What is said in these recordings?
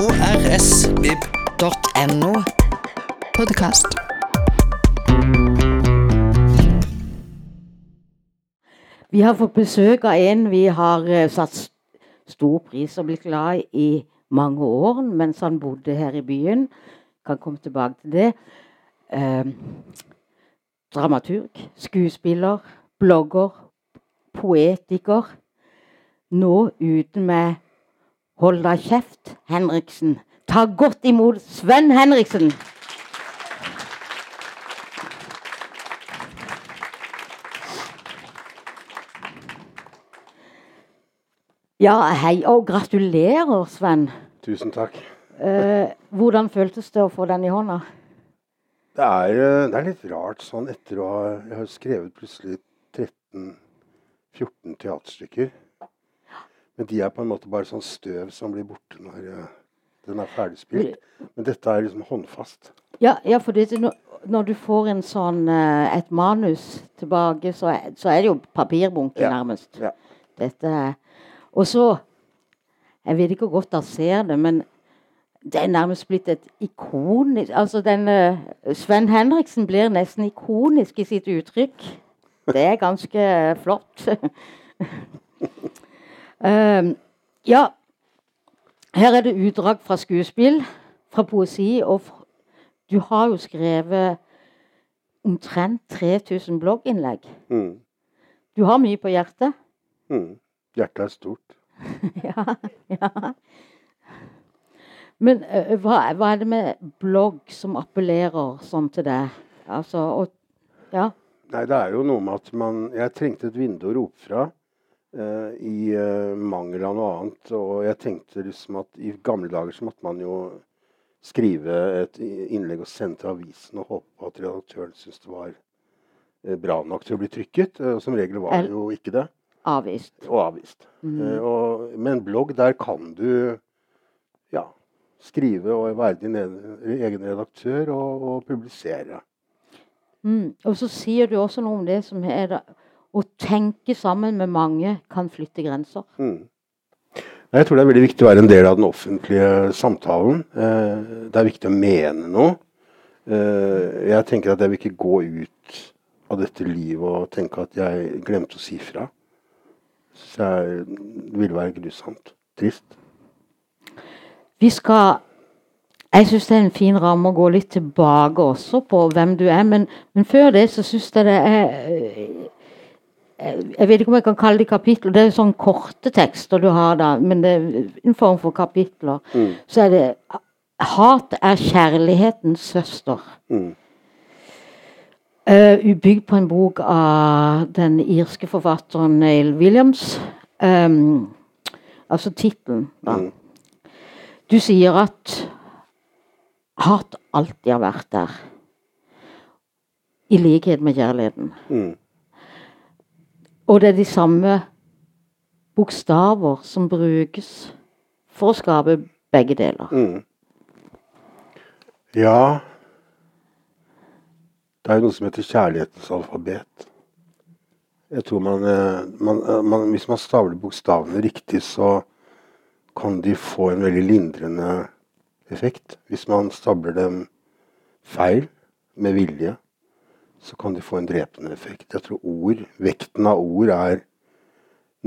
krsvib.no. Podkast. Vi har fått besøk av en vi har eh, satt stor pris og blitt glad i i mange år mens han bodde her i byen. Kan komme tilbake til det. Eh, dramaturg, skuespiller, blogger, poetiker. Nå uten med Hold da kjeft, Henriksen. Ta godt imot Sven Henriksen! Ja, hei og gratulerer, Sven. Tusen takk. Eh, hvordan føltes det å få den i hånda? Det er, eh, det er litt rart sånn etter å ha Jeg har skrevet plutselig 13-14 teaterstykker. Men de er på en måte bare sånn støv som blir borte når eh, den er ferdigspilt. Men dette er liksom håndfast. Ja, ja for det, når, du får en sånn, eh, et manus tilbake, så er, så er det jo papirbunke Ja, nærmest. ja. Dette Og så Jeg vet ikke hvor godt dere ser det, men det er nærmest blitt et ikonisk Altså den eh, Sven Henriksen blir nesten ikonisk i sitt uttrykk. Det er ganske flott. um, ja, her er det utdrag fra skuespill, fra poesi, og du har jo skrevet omtrent 3000 blogginnlegg. Mm. Du har mye på hjertet. Mm. Hjertet er stort. ja, ja. Men uh, hva, hva er det med blogg som appellerer sånn til deg? Altså, og, ja. Nei, det er jo noe med at man Jeg trengte et vindu å rope fra i eh, mangel av noe annet. Og jeg tenkte liksom at i gamle dager så måtte man jo skrive et innlegg og sende til avisen og håpe på at redaktøren syntes det var eh, bra nok til å bli trykket. Eh, som regel var det jo ikke det. Avvist. Og avvist. Eh, og, med en blogg, der kan du ja, skrive og være din egen redaktør og, og publisere. Mm. Og så sier du også noe om det som er å tenke sammen med mange kan flytte grenser. Mm. Jeg tror det er veldig viktig å være en del av den offentlige samtalen. Eh, det er viktig å mene noe. Eh, jeg tenker at jeg vil ikke gå ut av dette livet og tenke at jeg glemte å si fra. Så det ville være grusomt. Trist. Vi skal Jeg syns det er en fin ramme å gå litt tilbake også på hvem du er, men, men før det så syns jeg det er Jeg vet ikke om jeg kan kalle det kapitler. Det er sånn korte tekster du har da, men det er en form for kapitler. Mm. Så er det Hat er kjærlighetens søster. Mm. Uh, bygd på en bok av den irske forfatteren Neil Williams. Um, altså tittelen, da. Mm. Du sier at hat alltid har vært der. I likhet med kjærligheten. Mm. Og det er de samme bokstaver som brukes for å skape begge deler. Mm. Ja Det er jo noe som heter kjærlighetens alfabet. Jeg tror man, eh, man, eh, man Hvis man stavler bokstavene riktig, så kan de få en veldig lindrende effekt. Hvis man stabler dem feil, med vilje, så kan de få en drepende effekt. Jeg tror ord, vekten av ord er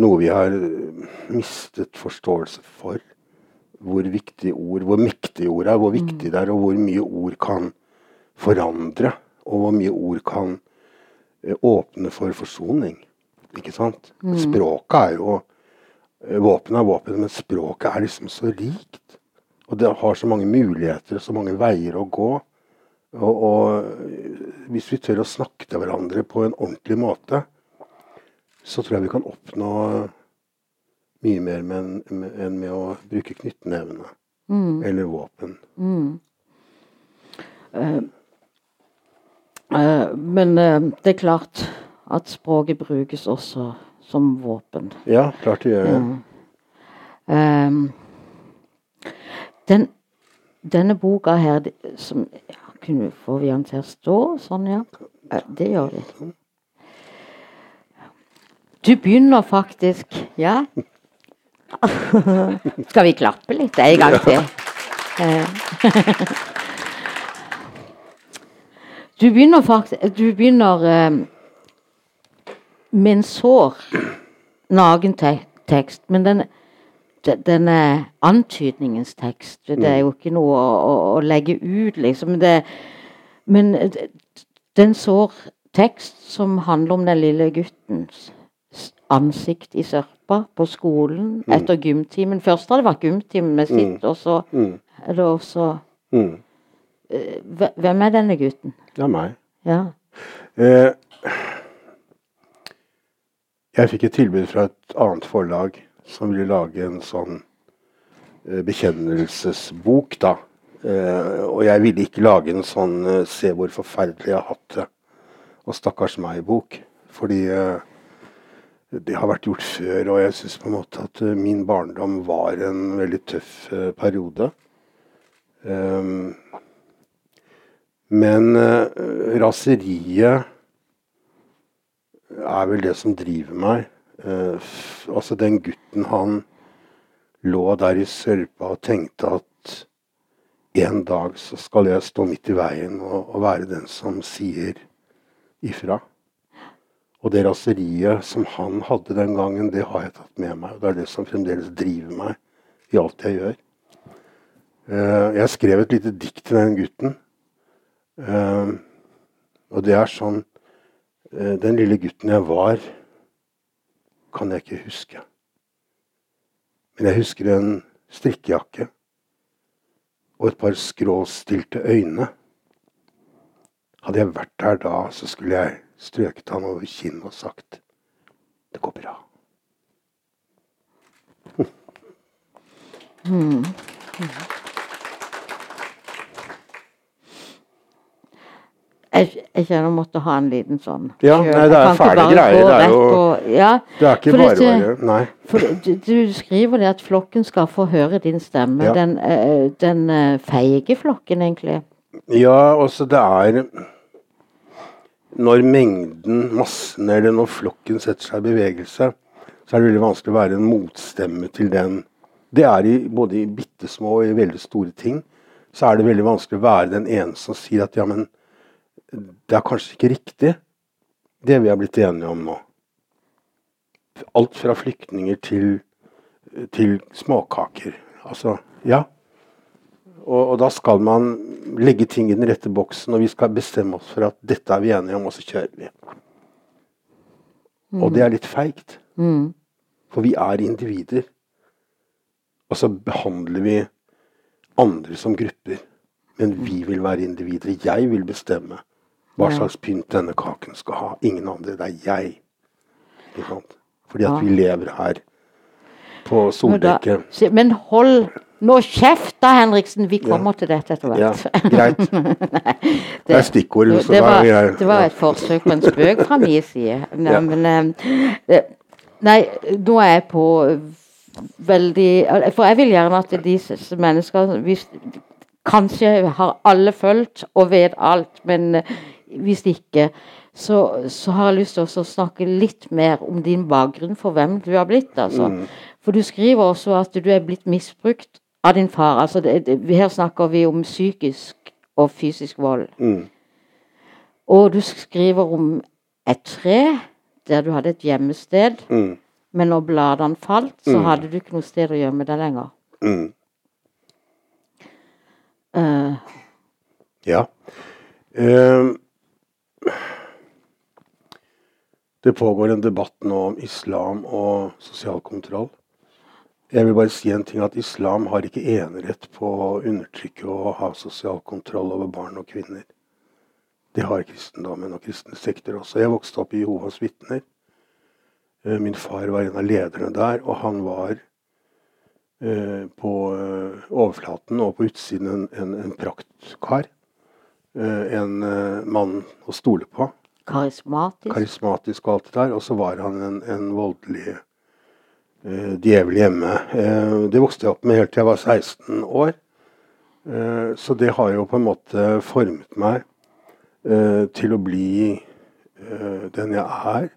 noe vi har eh, mistet forståelse for hvor viktig ord, hvor mektige ord er, hvor viktig det er, og hvor mye ord kan forandre. Og hvor mye ord kan eh, åpne for forsoning. Ikke sant? Språket er jo eh, Våpen er våpen, men språket er liksom så rikt. Og det har så mange muligheter, så mange veier å gå. Og, og hvis vi tør å snakke til hverandre på en ordentlig måte, så tror jeg vi kan oppnå mye mer med en- med- enn med å bruke knyttnevene eller våpen. Eh, men uh, det er klart at språket brukes også som våpen. Ja, klart det gjør det. Den, denne boka her, som Får vi han til å stå sånn, ja? Det gjør vi. Du begynner faktisk Ja. Skal vi klappe litt en gang til? Eh. Du begynner faktisk Du begynner eh, med en sår nagen tekst, men den, de- den er antydningens tekst. Det er jo ikke noe å, å, å legge ut, liksom. Det, men det det er en sår tekst som handler om den lille guttens ansikt i sørpa på skolen etter gymtimen. Først har det vært gymtimen med sitt, og så Mm. er det også Mm. Hvem er denne gutten? Det er meg. Ja. Eh, jeg fikk et tilbud fra et annet forlag som ville lage en sånn eh, bekjennelsesbok, da. Eh, og jeg ville ikke lage en sånn eh, 'se hvor forferdelig jeg har hatt det' og 'stakkars meg'-bok. Fordi det har vært gjort før, og jeg syns på en måte at min barndom var en veldig tøff periode. Men raseriet er vel det som driver meg. F- altså den gutten han lå der i sørpa og tenkte at en dag så skal jeg stå midt i veien og, og være den som sier ifra. Og det raseriet som han hadde den gangen, det har jeg tatt med meg. Og det er det som fremdeles driver meg i alt jeg gjør. Uh, jeg skrev et lite dikt til den gutten. Uh, og det er sånn Den lille gutten jeg var, kan jeg ikke huske. Men jeg husker en strikkejakke og et par skråstilte øyne. Hadde jeg vært der da, så skulle jeg strøket han over kinnet og sagt det går bra. Jeg, jeg kjenner jeg måtte ha en liten sånn Ja, nei, det er fæle greier, det er jo- og, ja, Det er ikke bare bare Nei. for du, du skriver det at flokken skal få høre din stemme. Ja. Den, eh, den eh, feige flokken, egentlig. Ja, altså det er Når mengden, massen eller når flokken setter seg i bevegelse, så er det veldig vanskelig å være en motstemme til den. Det er i, både i bitte små og i veldig store ting. Så er det veldig vanskelig å være den ene som sier at ja, men det er kanskje ikke riktig, det vi har blitt enige om nå. Alt fra flyktninger til, til småkaker. Altså, ja. Og, og da skal man legge ting i den rette boksen, og vi skal bestemme oss for at dette er vi enige om, og så kjører vi. Og det er litt feigt. Mm. For vi er individer. Og så behandler vi andre som grupper. Men vi vil være individer. Jeg vil bestemme hva slags pynt denne kaken skal ha. Ingen andre. Det er jeg. Fordi at Ja. vi lever her på Men soldekket. Men hold nå kjeft da, Henriksen! Vi kommer til dette etter hvert. Ja, greit. Det er stikkord. Det, det, var, det var et forsøk på en spøk fra min side. Nei, Ja. men eh, Nei, nå er jeg på veldig For jeg vil gjerne at disse mennesker Kanskje har alle fulgt og vet alt, men eh, hvis ikke, så, så har jeg lyst til å snakke litt mer om din bakgrunn for hvem du har blitt. altså. Mm. For du skriver også at du er blitt misbrukt av din far. altså det, det, Her snakker vi om psykisk og fysisk vold. Mm. Og du skriver om et tre der du hadde et gjemmested, Mm. men når bladene falt, så Mm. hadde du ikke noe sted å gjemme deg lenger. Mm. Eh, Ja. Ehm, det pågår en debatt nå om islam og sosial kontroll. Jeg vil bare si en ting at Islam har ikke enerett på å undertrykke og ha sosial kontroll over barn og kvinner. Det har kristendommen og kristne sekter også. Jeg vokste opp i Jehovas vitner. Eh, Min far var en av lederne der, og han var eh, på eh, overflaten og på utsiden en, en, en praktkar. Eh, en eh, mann å stole på. karismatisk. Karismatisk og alt det der. Og så var han en, en voldelig uh, djevel hjemme. Uh, det vokste jeg opp med helt til jeg var 16 år. Uh, så det har jo på en måte formet meg til å bli den jeg er.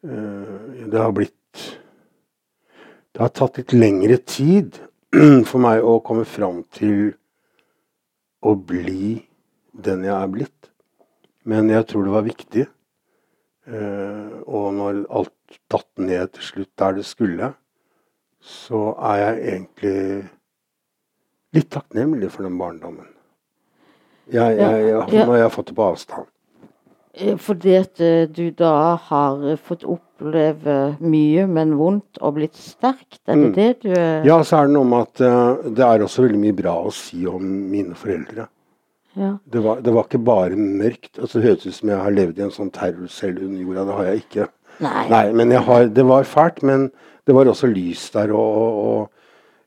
Det har blitt Det har tatt litt lengre tid for meg å komme fram til å bli den jeg er blitt. Men jeg tror det var viktig. Eh, og når alt datt ned til slutt der det skulle, så er jeg egentlig litt takknemlig for den barndommen. Jeg, jeg, jeg, Ja, ja. Nå har jeg fått det på avstand. Eh, Fordi at eh, du da har fått oppleve mye, men vondt, og blitt sterkt. Er det Mm. det du Ja, så er det noe med at det er også veldig mye bra å si om mine foreldre. Ja. Det var, det var ikke bare mørkt. altså Det høres ut som jeg har levd i en sånn terrorcelle under jorda. Det har jeg ikke. Nei. Nei, men jeg har, det var fælt, men det var også lys der. Og, og,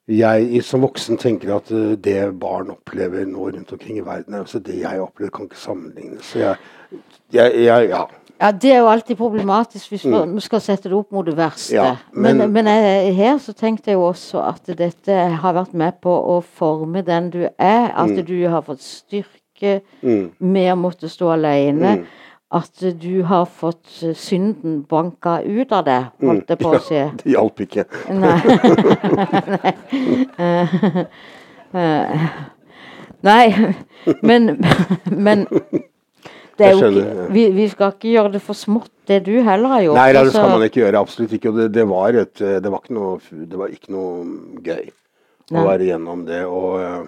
jeg som voksen tenker at eh, det barn opplever nå rundt omkring i verden, er også det jeg opplever, kan ikke sammenlignes. Så jeg, jeg, jeg ja. Ja, Det er jo alltid problematisk hvis vi skal sette det opp mot det verste. Mm. Ja, men men- men jeg, her så tenkte jeg jo også at dette har vært med på å forme den du er. At du har fått styrke Mm. med å måtte stå alene. Mm. At du har fått eh, synden banka ut av deg, holdt jeg på å si. ja, det hjalp ikke. Nei. Nei. Eh, Nei, men, men ikke, vi, vi skal ikke gjøre det for smått, det du heller har gjort. Nei, det skal altså. man ikke gjøre. Absolutt ikke. Og det, det, var et, eh, det, var ikke noe, det var ikke noe gøy Nei. å være gjennom det. Og eh,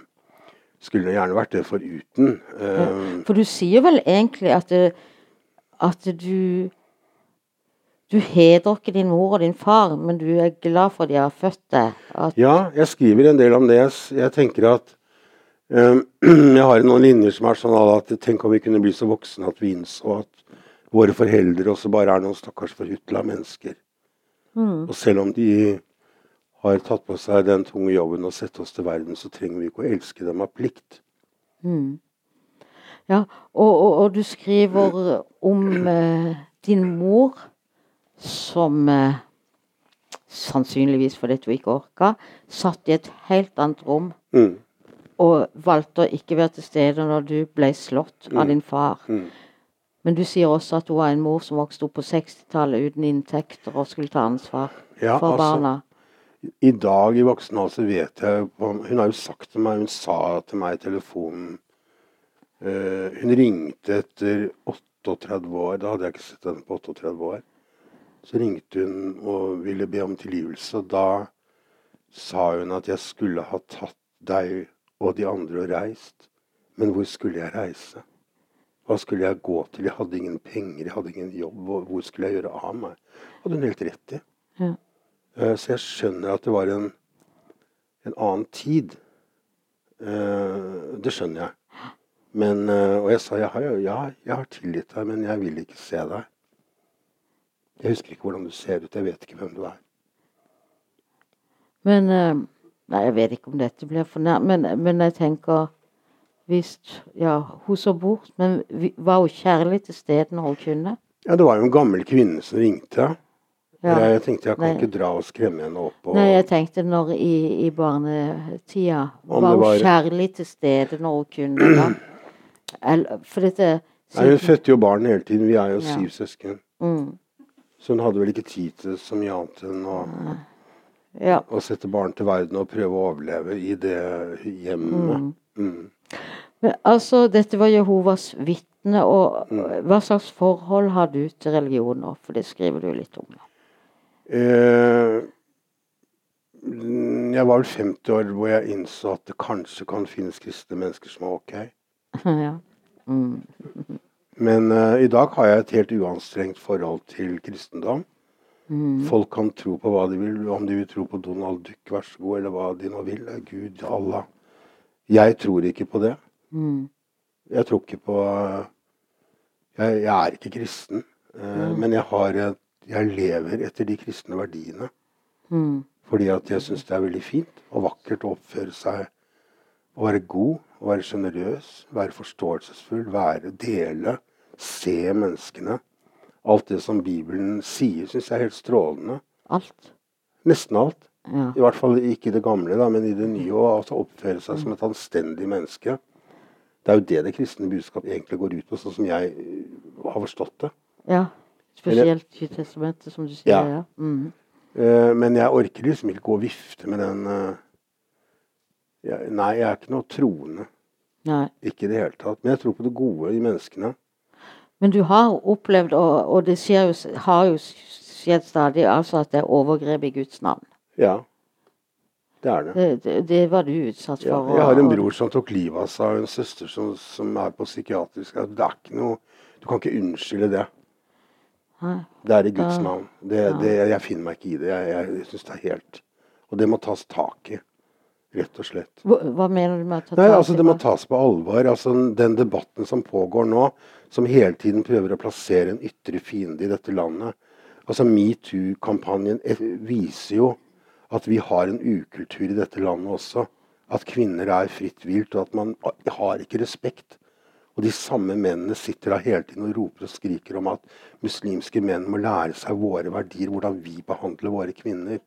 skulle gjerne vært det foruten. Ja, For du sier vel egentlig at, det, at du Du hedrer ikke din mor og din far, men du er glad for at de har født deg. Ja, jeg skriver en del om det. Jeg, jeg tenker at eh, Jeg har noen linjer som er sånn at tenk om vi kunne bli så voksne at vi innså at våre foreldre også bare er noen stakkars forhutla mennesker. Mm. Og selv om de har tatt på seg den tunge jobben å sette oss til verden, så trenger vi ikke å elske dem av plikt. Mm. Ja, og, og, og du skriver om eh, din mor som eh, sannsynligvis fordi du ikke orka, satt i et helt annet rom Mm. Og valgte å ikke være til stede når du ble slått av din far. Mm. Men du sier også at hun var en mor som vokste opp på 60-tallet uten inntekter og skulle ta ansvar Ja, for altså, barna. I dag i voksen alder vet jeg Hun har jo sagt til meg, hun sa til meg i telefonen uh, Hun ringte etter 38 år. Da hadde jeg ikke sett henne på 38 år. Så ringte hun og ville be om tilgivelse. Og da sa hun at jeg skulle ha tatt deg og de andre og reist. Men hvor skulle jeg reise? Hva skulle jeg gå til? Jeg hadde ingen penger, jeg hadde ingen jobb. Hvor hvor skulle jeg gjøre av meg? hadde hun helt rett i. Ja. Eh, Så jeg skjønner at det var en, en annen tid. Eh, Det skjønner jeg. Men, eh, og jeg sa jeg har, ja, jeg har tilgitt deg, men jeg vil ikke se deg. Jeg husker ikke hvordan du ser ut, jeg vet ikke hvem du er. Men eh, Nei, jeg vet ikke om dette blir for nær, men, men jeg tenker hvis Ja, hun så bort, men var hun kjærlig til stede når hun kunne? Ja, det var jo en gammel kvinne som ringte. Ja. Jeg tenkte jeg kan Nei. ikke dra og skremme henne opp. Og, Nei, jeg tenkte når i, i barnetida Om Var hun var- kjærlig til stede når hun kunne? da? Eller, for dette Nei, hun fødte jo barn hele tiden. Vi er jo Ja. syv søsken. mm, Så hun hadde vel ikke tid til så mye annet enn å, Ja. å sette barn til verden og prøve å overleve i det hjemmet. Mm. Men, altså, dette var Jehovas vitne, og Mm. hva slags forhold har du til religion nå? For det skriver du litt om. Eh, mm, jeg var vel 50 år hvor jeg innså at det kanskje kan finnes kristne mennesker som er ok. ja. Mm. Men uh, i dag har jeg et helt uanstrengt forhold til kristendom. Mm. Folk kan tro på hva de vil, om de vil tro på Donald Duck, vær så god, eller hva de nå vil. Gud, Allah. Jeg tror ikke på det. Mm. Jeg tror ikke på Jeg, jeg er ikke kristen. Mm. Men jeg, har, jeg lever etter de kristne verdiene. Mm. Fordi at jeg syns det er veldig fint og vakkert å oppføre seg å være god, å være sjenerøs, være forståelsesfull, være, dele, se menneskene. Alt det som Bibelen sier, syns jeg er helt strålende. Alt. Nesten alt. Ja. I hvert fall ikke i det gamle, da, men i det nye. Å altså oppføre seg som et anstendig menneske. Det er jo det det kristne budskap egentlig går ut på, sånn som jeg øh, har forstått det. ja. Spesielt i testamentet, som du sier. Ja. Ja. Mm. Uh, men jeg orker liksom ikke gå og vifte med den, uh, Jeg, nei, jeg er ikke noe troende. Nei. Ikke i det hele tatt. Men jeg tror på det gode i menneskene. Men du har opplevd, og, og det jo, har jo skjedd stadig, altså at det er overgrep i Guds navn. Ja. Det er det. Det, det, det var du utsatt for. Ja, jeg har en bror som tok livet av seg, og en søster som, som er på psykiatrisk. Det er ikke noe Du kan ikke unnskylde det. Det er i Guds navn. Det, det, jeg finner meg ikke i det. Jeg, jeg syns det er helt Og det må tas tak i. Rett og slett. Hva, hva mener du med at det Nei, altså Det må tas på alvor. altså Den debatten som pågår nå, som hele tiden prøver å plassere en ytre fiende i dette landet. altså Metoo-kampanjen eh, viser jo at vi har en ukultur i dette landet også. At kvinner er fritt vilt, og at man har ikke respekt. Og de samme mennene sitter da hele tiden og roper og skriker om at muslimske menn må lære seg våre verdier, hvordan vi behandler våre kvinner.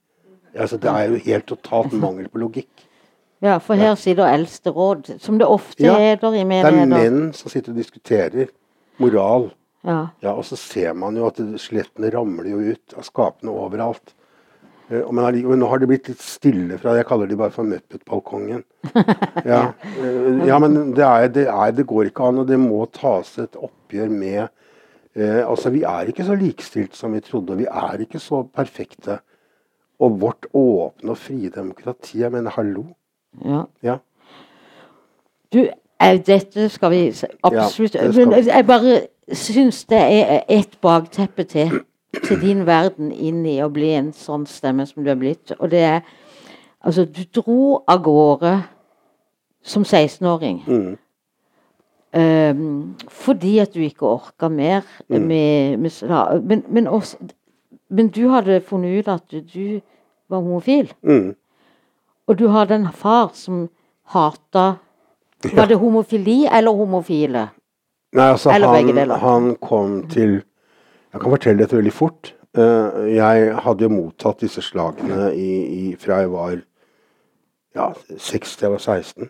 Altså, det er jo helt totalt mangel på logikk. Ja, for her sitter eldsteråd, som det ofte Ja, heter i menigheter. Det er menn som sitter og diskuterer moral. Ja. Ja, Og så ser man jo at slettene ramler jo ut av skapene overalt. Eh, og allike- men nå har det blitt litt stille fra Jeg kaller de bare for Muppet-balkongen. Ja, eh, ja, men det, er, det, er, det går ikke an, og det må tas et oppgjør med eh, Altså, Vi er ikke så likestilt som vi trodde, og vi er ikke så perfekte. Og vårt åpne og frie demokrati Jeg mener, hallo. Ja. Ja. Du, eh, dette skal vi absolutt Ja, skal Men jeg bare syns det er et bakteppe til, til din verden inn i å bli en sånn stemme som du er blitt. Og det er Altså, du dro av gårde som 16-åring. Mm. Um, fordi at du ikke orka mer Mm. med, med men, men, også, men du hadde funnet ut at du, du var homofil. Mm. Og du hadde en far som hata Var det homofili eller homofile? Nei, altså Eller han, han kom til Jeg kan fortelle dette veldig fort. Eh, jeg hadde jo mottatt disse slagene i, i, fra jeg var ja, 6 til jeg var 16.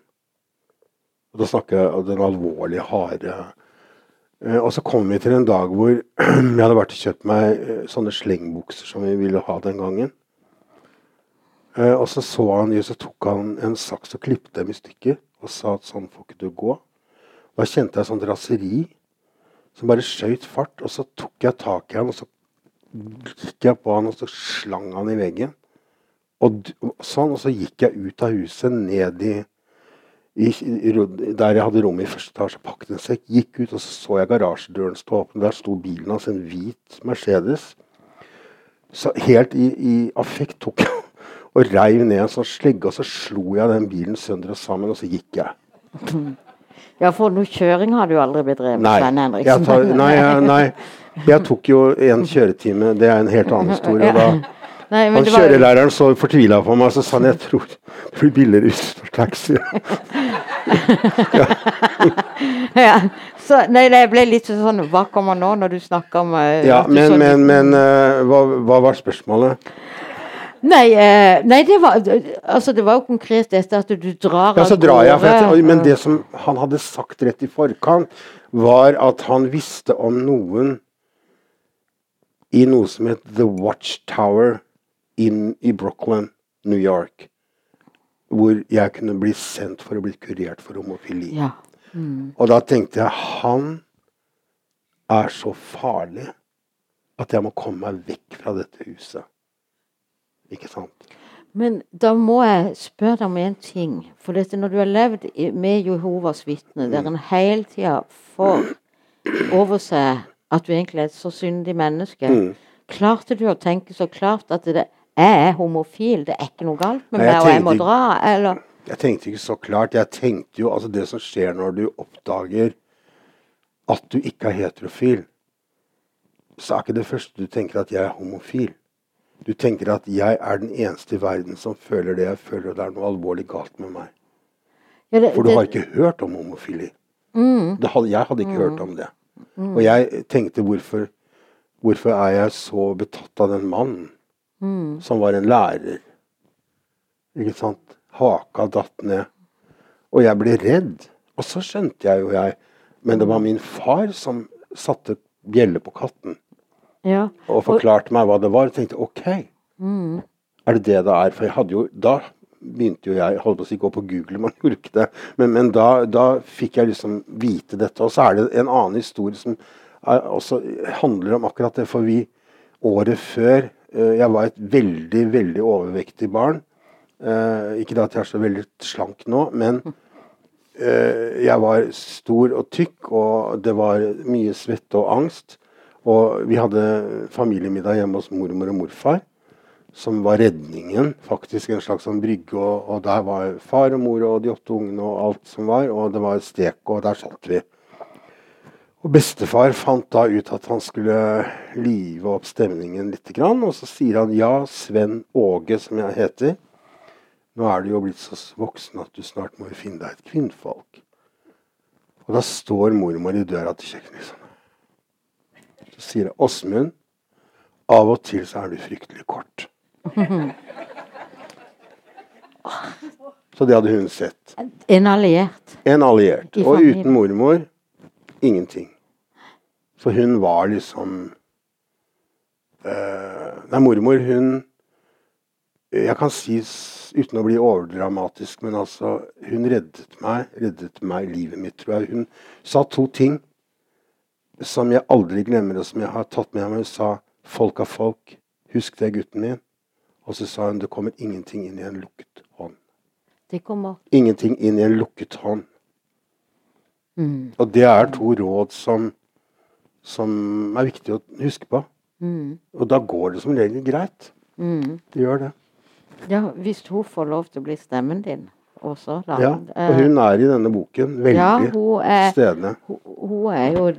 Og da snakker jeg om den alvorlige, harde Eh, Og så kom vi til en dag hvor jeg hadde vært og kjøpt meg eh, sånne slengbukser som vi ville ha den gangen. Eh, Og så så han, så tok han en saks og klippet dem i stykker og sa at sånn får ikke du gå. Da kjente jeg sånn raseri som bare skjøt fart. Og så tok jeg tak i han, og så gikk jeg på han, og så slang han i veggen. Og sånn, og så gikk jeg ut av huset, ned i, i, i der jeg hadde rommet i første etasje, pakket en sekk, gikk ut, og så så jeg garasjedøren stå åpen. Der sto bilen hans, en hvit Mercedes. Så helt i, i affekt tok jeg og reiv ned en sånn slegge, og så slo jeg den bilen sønder og sammen, og så gikk jeg. Ja, for noe kjøring har du aldri bedrevet, Nei, Svein jeg tar, nei, jeg, nei. Jeg tok jo en kjøretime. Det er en helt annen historie. Ja. Da, Nei, men han var- kjørelæreren så fortvila på meg og så sa han, jeg tror det blir billigere tar taxi. ja. Så, nei, det ble litt sånn Hva kommer nå, når du snakker om eh, Ja, men, men, men uh, hva, hva var spørsmålet? Nei, eh, nei det, var, altså, det var jo konkret dette at du drar Ja, så drar jeg. Jeg, men eh, det som han hadde sagt rett i forkant, var at han visste om noen i noe som het The Watchtower inn i Brooklyn, New York. Hvor jeg kunne bli sendt for å bli kurert for homofili. Ja. Og da tenkte jeg han er så farlig at jeg må komme meg vekk fra dette huset. Ikke sant? Men da må jeg spørre deg om en ting. For dette, når du har levd med Jehovas vitne, der en hele tida får over seg at du egentlig er et så syndig menneske, Mm. klarte du å tenke så klart at det, jeg er homofil, det er ikke noe galt med Nei, meg, og jeg må dra? Eller Jeg tenkte ikke så klart. Jeg tenkte jo altså det som skjer når du oppdager at du ikke er heterofil, så er ikke det første du tenker at jeg er homofil. Du tenker at jeg er den eneste i verden som føler det jeg føler, og det er noe alvorlig galt med meg. ja, det, For du det- har ikke hørt om homofili. Mm. Det hadde, jeg hadde ikke hørt om det. Og jeg tenkte hvorfor, hvorfor er jeg så betatt av den mannen Mm. som var en lærer? Ikke sant? Haka datt ned. Og jeg ble redd. Og så skjønte jeg jo jeg Men det var min far som satte bjelle på katten ja. og forklarte meg hva det var. Og tenkte OK, Mm. er det det det er? For jeg hadde jo da begynte jo jeg holdt på å si gå på Google, man gjorde ikke det. Men, men da, da, fikk jeg liksom vite dette. Og så er det en annen historie som er, også handler om akkurat det. For vi året før uh, Jeg var et veldig, veldig overvektig barn. Uh, ikke at jeg er så veldig slank nå, men uh, jeg var stor og tykk, og det var mye svette og angst. Og vi hadde familiemiddag hjemme hos mormor og morfar som var redningen. Faktisk en slags sånn brygge. Og, og, der var far og mor og de åtte ungene og alt som var. Og det var stek, og der satt vi. Og bestefar fant da ut at han skulle live opp stemningen litt. Og så sier han ja, Sven Åge, som jeg heter. Nå er du jo blitt så voksen at du snart må finne deg et kvinnfolk. Og da står mormor i døra til kjøkkenet. Så sier jeg Åsmund, av og til så er du fryktelig kort. Så det hadde hun sett. En alliert. En alliert. Og uten mormor ingenting. For hun var liksom uh, Nei, mormor, hun Jeg kan si uten å bli overdramatisk, men altså Hun reddet meg, reddet meg livet mitt, tror jeg. Hun sa to ting som jeg aldri glemmer, og som jeg har tatt med meg. Hun sa 'folk av folk'. Husk det, gutten min. Og så sa hun det kommer ingenting inn i en lukket hånd. Det kommer. Ingenting inn i en lukket hånd. Mm. Og det er to råd som, som er viktig å huske på. Mm. Og da går det som regel greit. Mm. Det gjør det. Ja, hvis hun får lov til å bli stemmen din også, da. Ja, og hun er i denne boken veldig ja, hun er, stedende. Hun, hun, er jo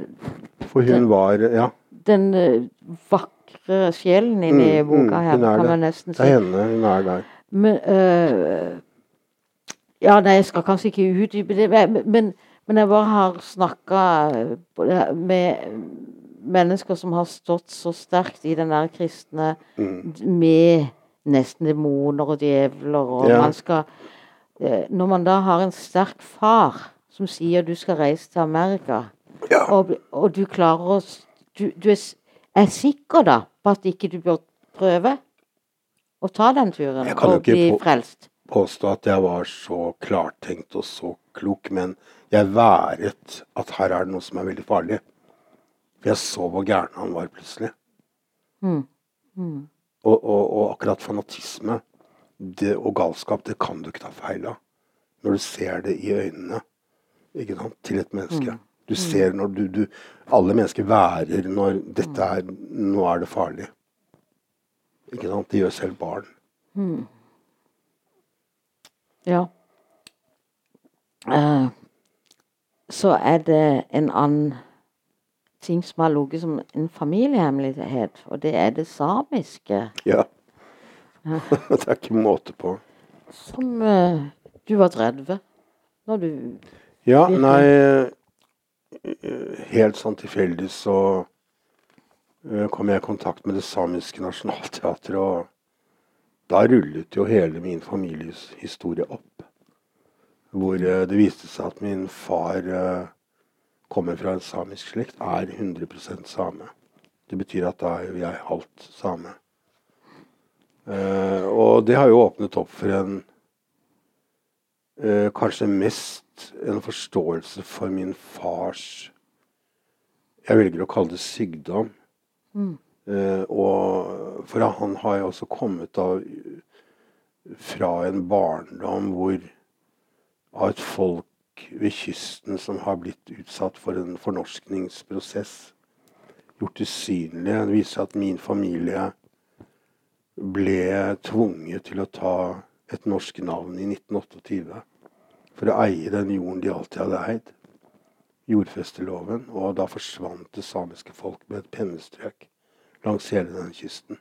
For hun den, var Ja. Den uh, vakre sjelen inni mm, boka her, kan det. man nesten si. Det er henne. Hun er der. Men, øh, ja, nei, jeg skal kanskje ikke utdype det, men, men jeg bare har snakka med mennesker som har stått så sterkt i den der kristne mm. med nesten demoner og djevler, og ja. man skal Når man da har en sterk far som sier du skal reise til Amerika, ja. og, og, du klarer å du, du er er sikker da på at ikke du bør prøve å ta den turen og bli frelst? Jeg kan jo ikke påstå at jeg var så klartenkt og så klok, men jeg været at her er det noe som er veldig farlig. For jeg så hvor gæren han var plutselig. Mm. Mm. Og, og, og, akkurat fanatisme det, og galskap, det kan du ikke ta feil av. Når du ser det i øynene ikke sant, til et menneske. Mm. Du ser når du, du Alle mennesker værer når dette er Nå er det farlig. Ikke sant? Det gjør selv barn. Mm. Ja. Uh, så er det en annen ting som har ligget som en familiehemmelighet, og det er det samiske. Ja. det er ikke måte på. Som uh, du var 30 når du Ja, nei helt sånn tilfeldig så uh, kom jeg i kontakt med det samiske nasjonalteatret. Og da rullet jo hele min families historie opp. Hvor uh, det viste seg at min far uh, kommer fra en samisk slekt, er 100 same. Det betyr at da er jeg halvt same. Og det har jo åpnet opp for en kanskje mest en forståelse for min fars Jeg velger å kalle det sykdom. Mm. Eh, og for han har jo også kommet av, fra en barndom hvor av et folk ved kysten som har blitt utsatt for en fornorskningsprosess. Gjort usynlig. Det viser at min familie ble tvunget til å ta et norsk navn i 1928 for å eie den jorden de alltid hadde eid. Jordfesteloven. Og da forsvant det samiske folk med et pennestrøk langs hele denne kysten.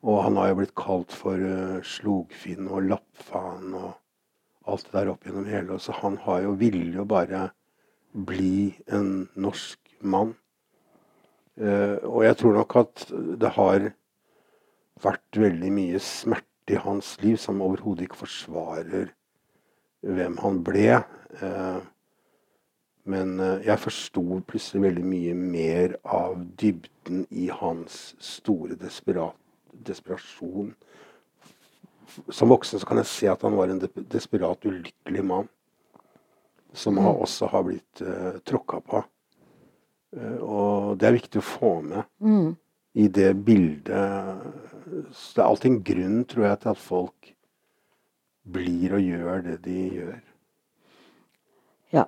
Og han har jo blitt kalt for uh, slogfinn og lappfan og alt det der opp gjennom hele. Så han har jo ville jo bare bli en norsk mann. Uh, og jeg tror nok at det har vært veldig mye smerte i hans liv som overhodet ikke forsvarer hvem han ble. Eh, men eh, jeg forsto plutselig veldig mye mer av dybden i hans store desperat, desperasjon som voksen så kan jeg se at han var en desperat ulykkelig mann. Som har, også har blitt uh, tråkka på. Uh, og det er viktig å få med Mm. I det bildet. Så det er alltid en grunn, tror jeg, til at folk blir og gjør det de gjør. Ja.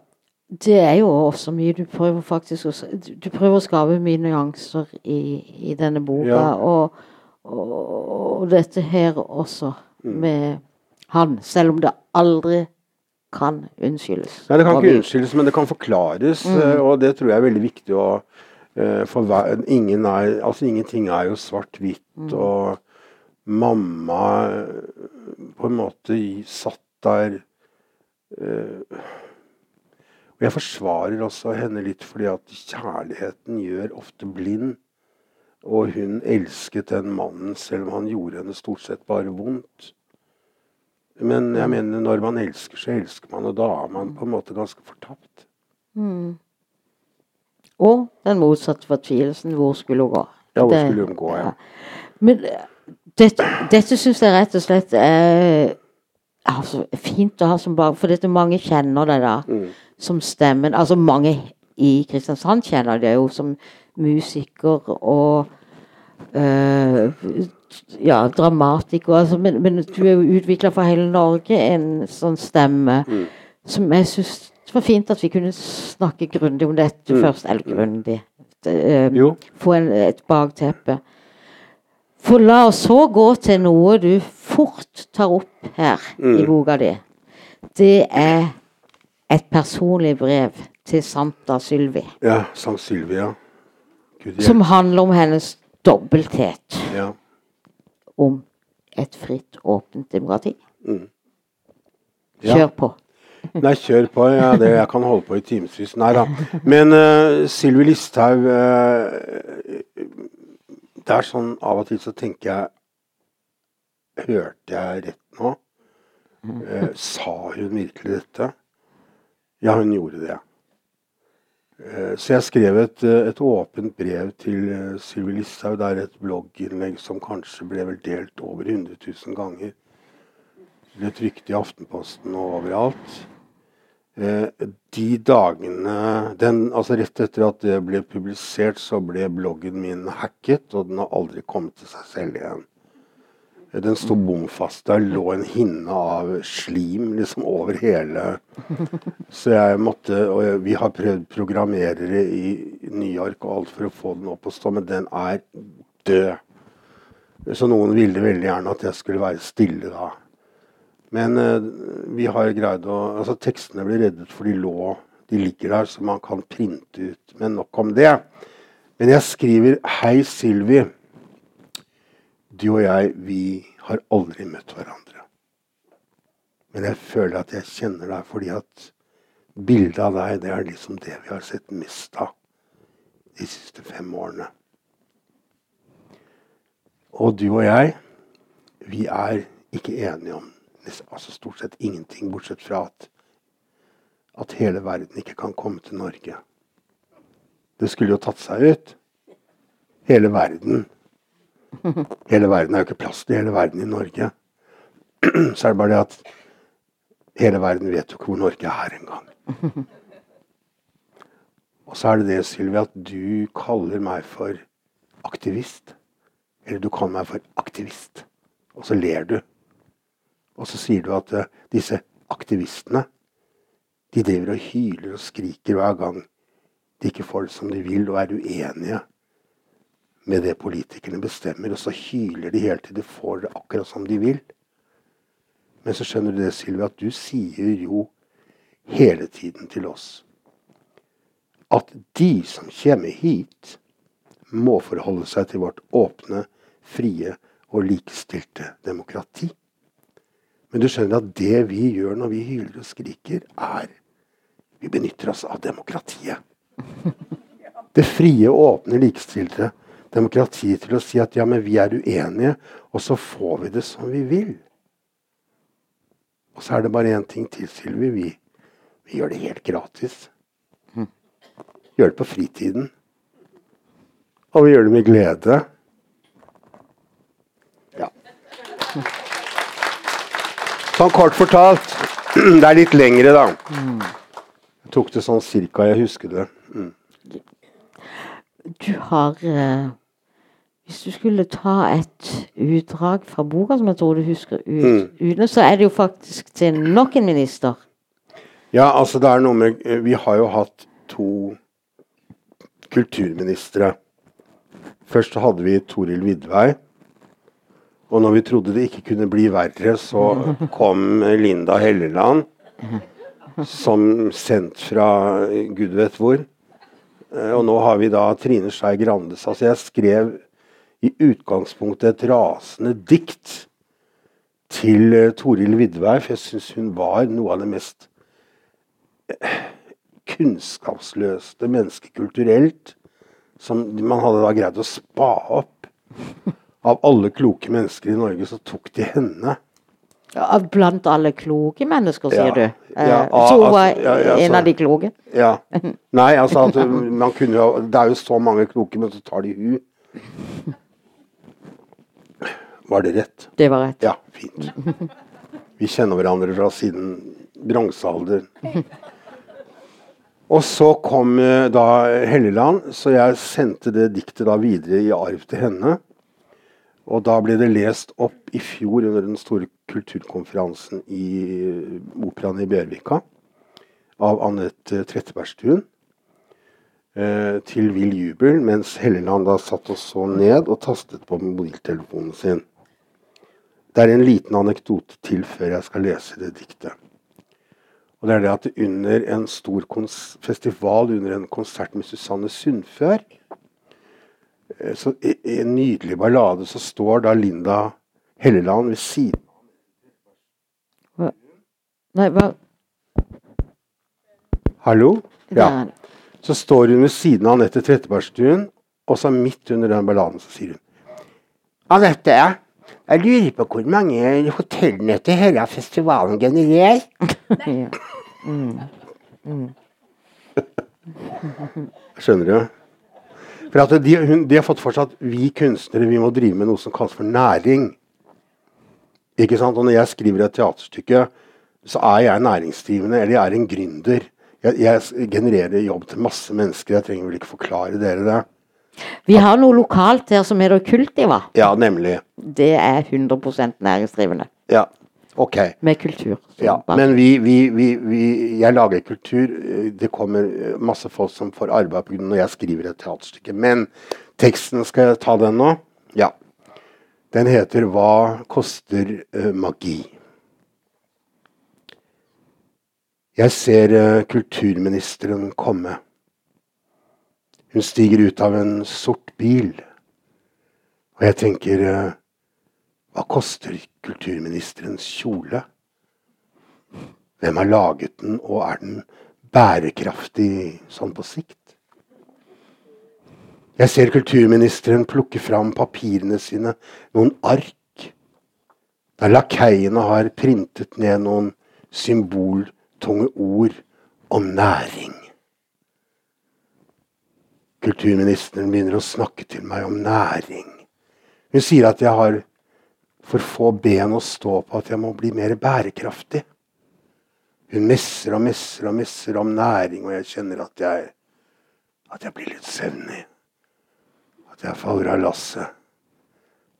Det er jo også mye du prøver faktisk å s- Du prøver å skape mye nyanser i, i denne boka. Ja. Og, og, og dette her også, Mm. med han. Selv om det aldri kan unnskyldes. Nei, Det kan ikke unnskyldes, men det kan forklares. Mm. eh, Og det tror jeg er veldig viktig å For hver, ingen er, altså ingenting er jo svart-hvitt. Mm. Og mamma eh, på en måte satt der eh, Og jeg forsvarer også henne litt fordi at kjærligheten gjør ofte blind. Og hun elsket den mannen selv om han gjorde henne stort sett bare vondt. Men jeg mener, når man elsker, så elsker man, og da er man på en måte ganske fortapt. Mm. Og den motsatte fortvilelsen. Hvor skulle hun gå? Ja, hvor skulle hun gå, ja. Men eh, dette, dette syns jeg rett og slett er altså, fint å ha som bak, for dette mange kjenner det da Mm. som stemmen. Altså mange i Kristiansand kjenner det jo som musiker og øh, ja, dramatiker. Altså, men, men du er jo utvikla for hele Norge en sånn stemme Mm. som jeg syns det var fint at vi kunne snakke grundig om dette Mm. først. Eller grundig. Eh, få en, et bakteppe. For la oss så gå til noe du fort tar opp her i Mm. boka di. Det er et personlig brev til Santa Sylvi. Ja, Sant Sylvi, ja. Som handler om hennes dobbelthet. Ja. Om et fritt, åpent demokrati. Mm. Ja. Kjør på. Nei, kjør på. Ja, det, jeg kan holde på i timevis. Nei da. Men uh, Sylvi Listhaug uh, Det er sånn av og til så tenker jeg Hørte jeg rett nå? Uh, sa hun virkelig dette? Ja, hun gjorde det. Så jeg skrev et, et åpent brev til Sylvi Listhaug. Det er et blogginnlegg som kanskje ble vel delt over 100 000 ganger. Det ble trykt i Aftenposten og overalt. Eh, de dagene den, altså Rett etter at det ble publisert, så ble bloggen min hacket, og den har aldri kommet til seg selv igjen. Eh, Den sto bom fast. Der lå en hinne av slim liksom over hele Så jeg måtte Og jeg, vi har prøvd programmerere i New York og alt for å få den opp og stå, men den er død. Så noen ville veldig gjerne at jeg skulle være stille da. Men eh, vi har greid å Altså, tekstene blir reddet, for de lå De ligger der, så man kan printe ut. Men nok om det. Men jeg skriver Hei, Sylvi. Du og jeg, vi har aldri møtt hverandre. Men jeg føler at jeg kjenner deg fordi at bildet av deg, det er liksom det vi har sett mest av de siste fem årene. Og du og jeg, vi er ikke enige om altså stort sett ingenting, bortsett fra at, at hele verden ikke kan komme til Norge. Det skulle jo tatt seg ut. Hele verden. Hele verden er jo ikke plass til hele verden i Norge. Så er det bare det at hele verden vet jo ikke hvor Norge er engang. Og så er det det, Sylvi, at du kaller meg for aktivist. Eller du kaller meg for aktivist. Og så ler du. Og så sier du at eh, disse aktivistene, de driver og hyler og skriker hver gang de ikke får det som de vil, og er uenige med det politikerne bestemmer. Og så hyler de helt til de får det akkurat som de vil. Men så skjønner du det, Sylvi, at du sier jo hele tiden til oss at de som kommer hit, må forholde seg til vårt åpne, frie og likestilte demokrati. Men du skjønner at det vi gjør når vi hyler og skriker, er Vi benytter oss av demokratiet. Det frie, åpne, likestilte demokratiet til å si at ja, men vi er uenige, og så får vi det som vi vil. Og så er det bare én ting til, Sylvi. Vi, vi gjør det helt gratis. Gjør det på fritiden. Og vi gjør det med glede. Ja. Sånn kort fortalt. Det er litt lengre, da. Jeg tok det sånn cirka jeg husker det. Mm. Du har eh, Hvis du skulle ta et utdrag fra boka som jeg tror du husker ut, Mm. uten, så er det jo faktisk til nok en minister. Ja, altså det er noe med Vi har jo hatt to kulturministre. Først hadde vi Toril Vidvei. Og når vi trodde det ikke kunne bli verre, så kom Linda Helleland. Som sendt fra gud vet hvor. Eh, Og nå har vi da Trine Skei Grandes. Altså jeg skrev i utgangspunktet et rasende dikt til eh, Toril Vidvei, for jeg syns hun var noe av det mest kunnskapsløste mennesket kulturelt som man hadde da greid å spa opp. Av alle kloke mennesker i Norge, så tok de henne. Ja, blant alle kloke mennesker, sier Ja. du. Eh, Ja, så hun altså, var ja, ja, en av de kloke? Ja. Nei, altså at man kunne jo Det er jo så mange kloke, men så tar de hun. Var det rett? Det var rett. Ja, fint. Vi kjenner hverandre fra siden bronsealderen. Og så kom eh, da Helleland, så jeg sendte det diktet da videre i arv til henne. Og da ble det lest opp i fjor under den store kulturkonferansen i Operaen i Bjørvika av Anette Trettebergstuen. Eh, til vill jubel, mens Helleland da satt og så ned og tastet på mobiltelefonen sin. Det er en liten anekdote til før jeg skal lese det diktet. Og det er det at under en stor festival, under en konsert med Susanne Sundfør, så i, en nydelig ballade, så står da Linda Helleland ved siden Nei, hva Hallo? Ja. Så står hun ved siden av Anette Trettebergstuen, og så midt under den balladen så sier hun Anette, jeg lurer på hvor mange hotellnøtter hele festivalen genererer? Skjønner du? For at de, hun, de har fått for seg at vi kunstnere vi må drive med noe som kalles for næring. Ikke sant? Og når jeg skriver et teaterstykke, så er jeg næringsdrivende, eller jeg er en gründer. Jeg, jeg genererer jobb til masse mennesker. Jeg trenger vel ikke forklare dere det. Vi har noe lokalt her som heter Kultiva. Ja, nemlig. Det er 100% næringsdrivende. Ja, ok. Med kultur. Ja, men vi, vi, vi, vi, jeg lager kultur. Det kommer masse folk som får arbeid pga. når jeg skriver et teaterstykke. Men teksten, skal jeg ta den nå? Ja. Den heter 'Hva koster eh, magi'? Jeg ser eh, kulturministeren komme. Hun stiger ut av en sort bil. Og jeg tenker eh, Hva koster kulturministerens kjole? Hvem har laget den, og er den bærekraftig sånn på sikt? Jeg ser kulturministeren plukke fram papirene sine, noen ark, der lakeiene har printet ned noen symboltunge ord om næring. Kulturministeren begynner å snakke til meg om næring. Hun sier at jeg har for få ben å stå på, at jeg må bli mer bærekraftig. Hun messer og messer og messer om næring, og jeg kjenner at jeg, at jeg blir litt søvnig. At jeg faller av lasset.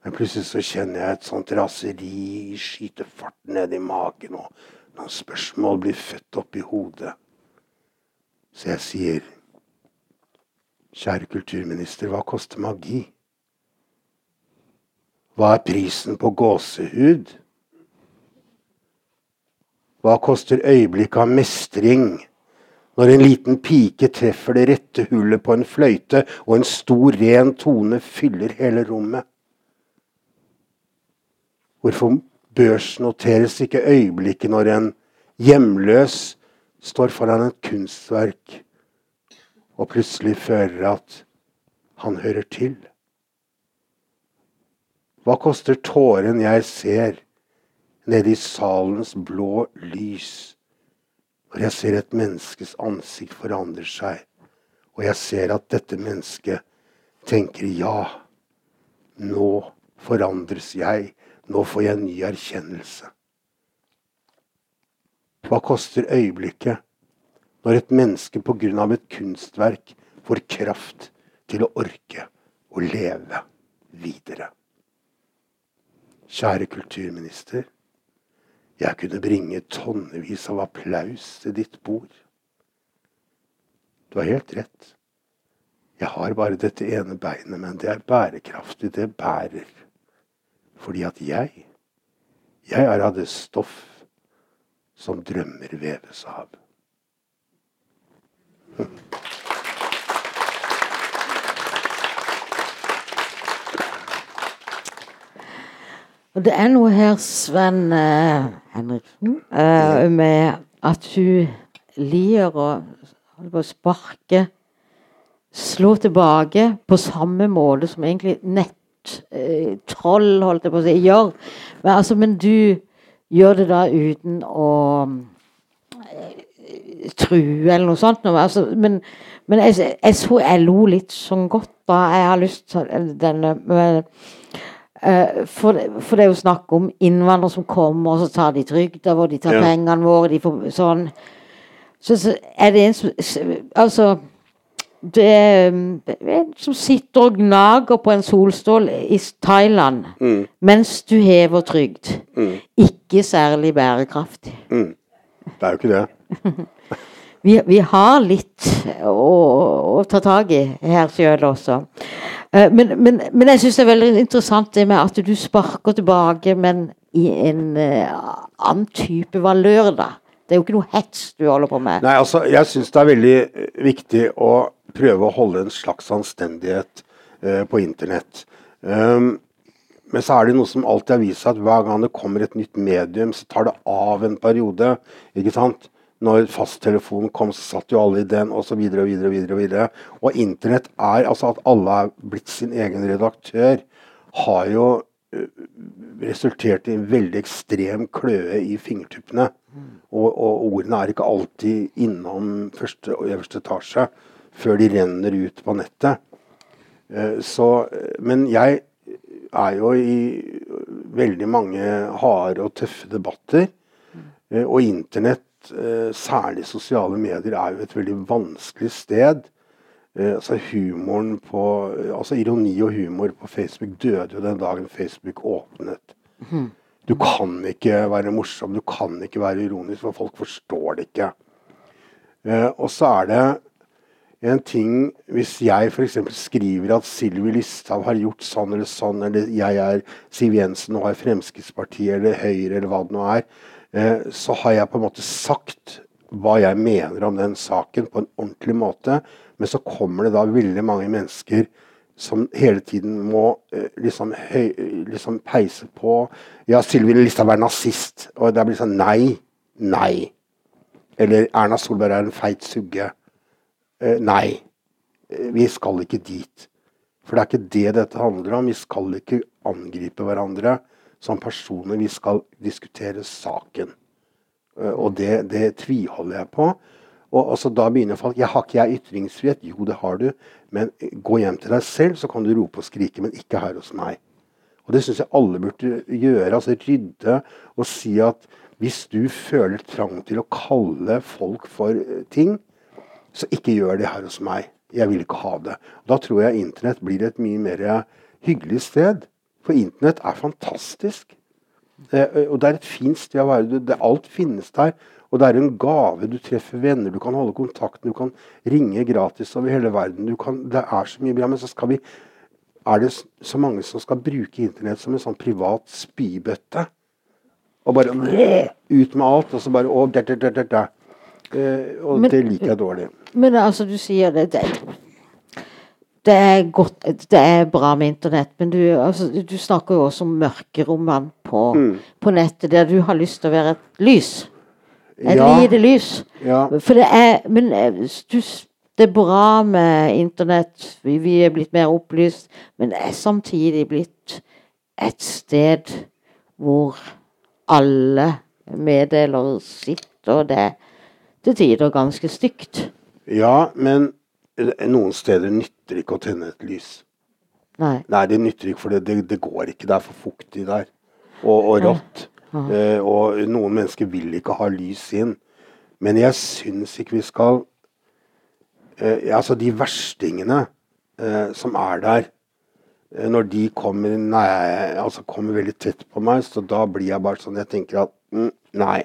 Men plutselig så kjenner jeg et sånt raseri skyte fart ned i magen, og noen spørsmål blir født opp i hodet. Så jeg sier, kjære kulturminister, hva koster magi? Hva er prisen på gåsehud? Hva koster øyeblikket av mestring når en liten pike treffer det rette hullet på en fløyte, og en stor, ren tone fyller hele rommet? Hvorfor børsnoteres ikke øyeblikket når en hjemløs står foran et kunstverk og plutselig føler at han hører til? Hva koster tåren jeg ser nede i salens blå lys, når jeg ser et menneskes ansikt forandre seg, og jeg ser at dette mennesket tenker ja, nå forandres jeg, nå får jeg ny erkjennelse. Hva koster øyeblikket når et menneske pga. et kunstverk får kraft til å orke å leve videre? Kjære kulturminister. Jeg kunne bringe tonnevis av applaus til ditt bord. Du har helt rett. Jeg har bare dette ene beinet, men det er bærekraftig. Det bærer. Fordi at jeg, jeg er av det stoff som drømmer veves av. Og det er noe her, Sven eh, Henriksen, eh, med at du liker å, å sparke Slå tilbake på samme måte som egentlig nettroll, eh, holdt jeg på å si, gjør. Men, altså, men du gjør det da uten å eh, true eller noe sånt. Altså, men, men jeg, jeg, så jeg lo litt sånn godt da. Jeg har lyst til denne for, for, det er jo snakk om innvandrere som kommer, og så tar de trygda vår, de tar ja. pengene våre, de får sånn. Så, så, er det en som Altså Det er en som sitter og gnager på en solstål i Thailand mm. mens du hever trygd. Mm. Ikke særlig bærekraftig. Mm. Det er jo ikke det. vi, vi, har litt å, å ta tak i her sjøl også. Eh, men, men, men, jeg syns det er veldig interessant det med at du sparker tilbake, men i en uh, annen type valør, da. Det er jo ikke noe hets du holder på med. Nei, altså, jeg syns det er veldig eh, viktig å prøve å holde en slags anstendighet eh, på internett. Um, men så er det noe som alltid har vist seg at hver gang det kommer et nytt medium, så tar det av en periode. ikke sant? Når fasttelefonen kom, så satt jo alle i den, osv. Og, og, videre, og, videre, og, videre. og internett er Altså at alle er blitt sin egen redaktør, har jo uh, resultert i en veldig ekstrem kløe i fingertuppene. Mm. Og, og, ordene er ikke alltid innom første og øverste etasje før de renner ut på nettet. Uh, så, men jeg er jo i veldig mange harde og tøffe debatter. Uh, og internett eh, særlig sosiale medier er jo et veldig vanskelig sted. Eh, altså humoren på, altså Ironi og humor på Facebook døde jo den dagen Facebook åpnet. Mm. Du kan ikke være morsom, du kan ikke være ironisk, for folk forstår det ikke. Eh, og så er det en ting Hvis jeg f.eks. skriver at Sylvi Listhaug har gjort sånn eller sånn, eller jeg er Siv Jensen og har Fremskrittspartiet eller Høyre eller hva det nå er, Eh, så har jeg på en måte sagt hva jeg mener om den saken på en ordentlig måte. Men så kommer det da veldig mange mennesker som hele tiden må eh, liksom, høy, liksom peise på Ja, Sylvi Listhaug er nazist. Og det blir sånn Nei. Nei. Eller Erna Solberg er en feit sugge. Eh, nei. Vi skal ikke dit. For det er ikke det dette handler om. Vi skal ikke angripe hverandre som personer. Vi skal diskutere saken. Eh, og det, det tviholder jeg på. Og altså, Da begynner folk jeg Har ikke jeg ytringsfrihet? Jo, det har du. Men gå hjem til deg selv, så kan du rope og skrike, men ikke her hos meg. Og Det syns jeg alle burde gjøre. altså Rydde og si at hvis du føler trang til å kalle folk for eh, ting, så ikke gjør det her hos meg. Jeg vil ikke ha det. Da tror jeg Internett blir et mye mer hyggelig sted. For Internett er fantastisk. Eh, og det er et fint sted å være. Det, alt finnes der. Og det er en gave. Du treffer venner, du kan holde kontakten, du kan ringe gratis over hele verden. Kan, det er så mye bra. Men så skal vi er det så mange som skal bruke Internett som en sånn privat spybøtte. Og bare ut med alt. Og så bare å, der, der, der, der. Eh, og men, det liker jeg dårlig. Men altså, du sier det, det det er, godt, det er bra med internett, men du, altså, du snakker jo også om mørkerommene på, mm. på, nettet, der du har lyst til å være et lys. Et ja. lite lys. Ja. For det er Men eh, du, det er bra med internett, vi, vi, er blitt mer opplyst, men det er samtidig blitt et sted hvor alle meddeler sitt, og det er til tider ganske stygt. Ja, men noen steder nytter ikke å tenne et lys. Nei. Nei, det nytter ikke, for det, det, det går ikke. Det er for fuktig der. Og, og rått. Eh, og noen mennesker vil ikke ha lys inn. Men jeg syns ikke vi skal eh, Altså, de verstingene eh, som er der eh, Når de kommer, nei, altså kommer veldig tett på meg, så da blir jeg bare sånn Jeg tenker at mm, nei.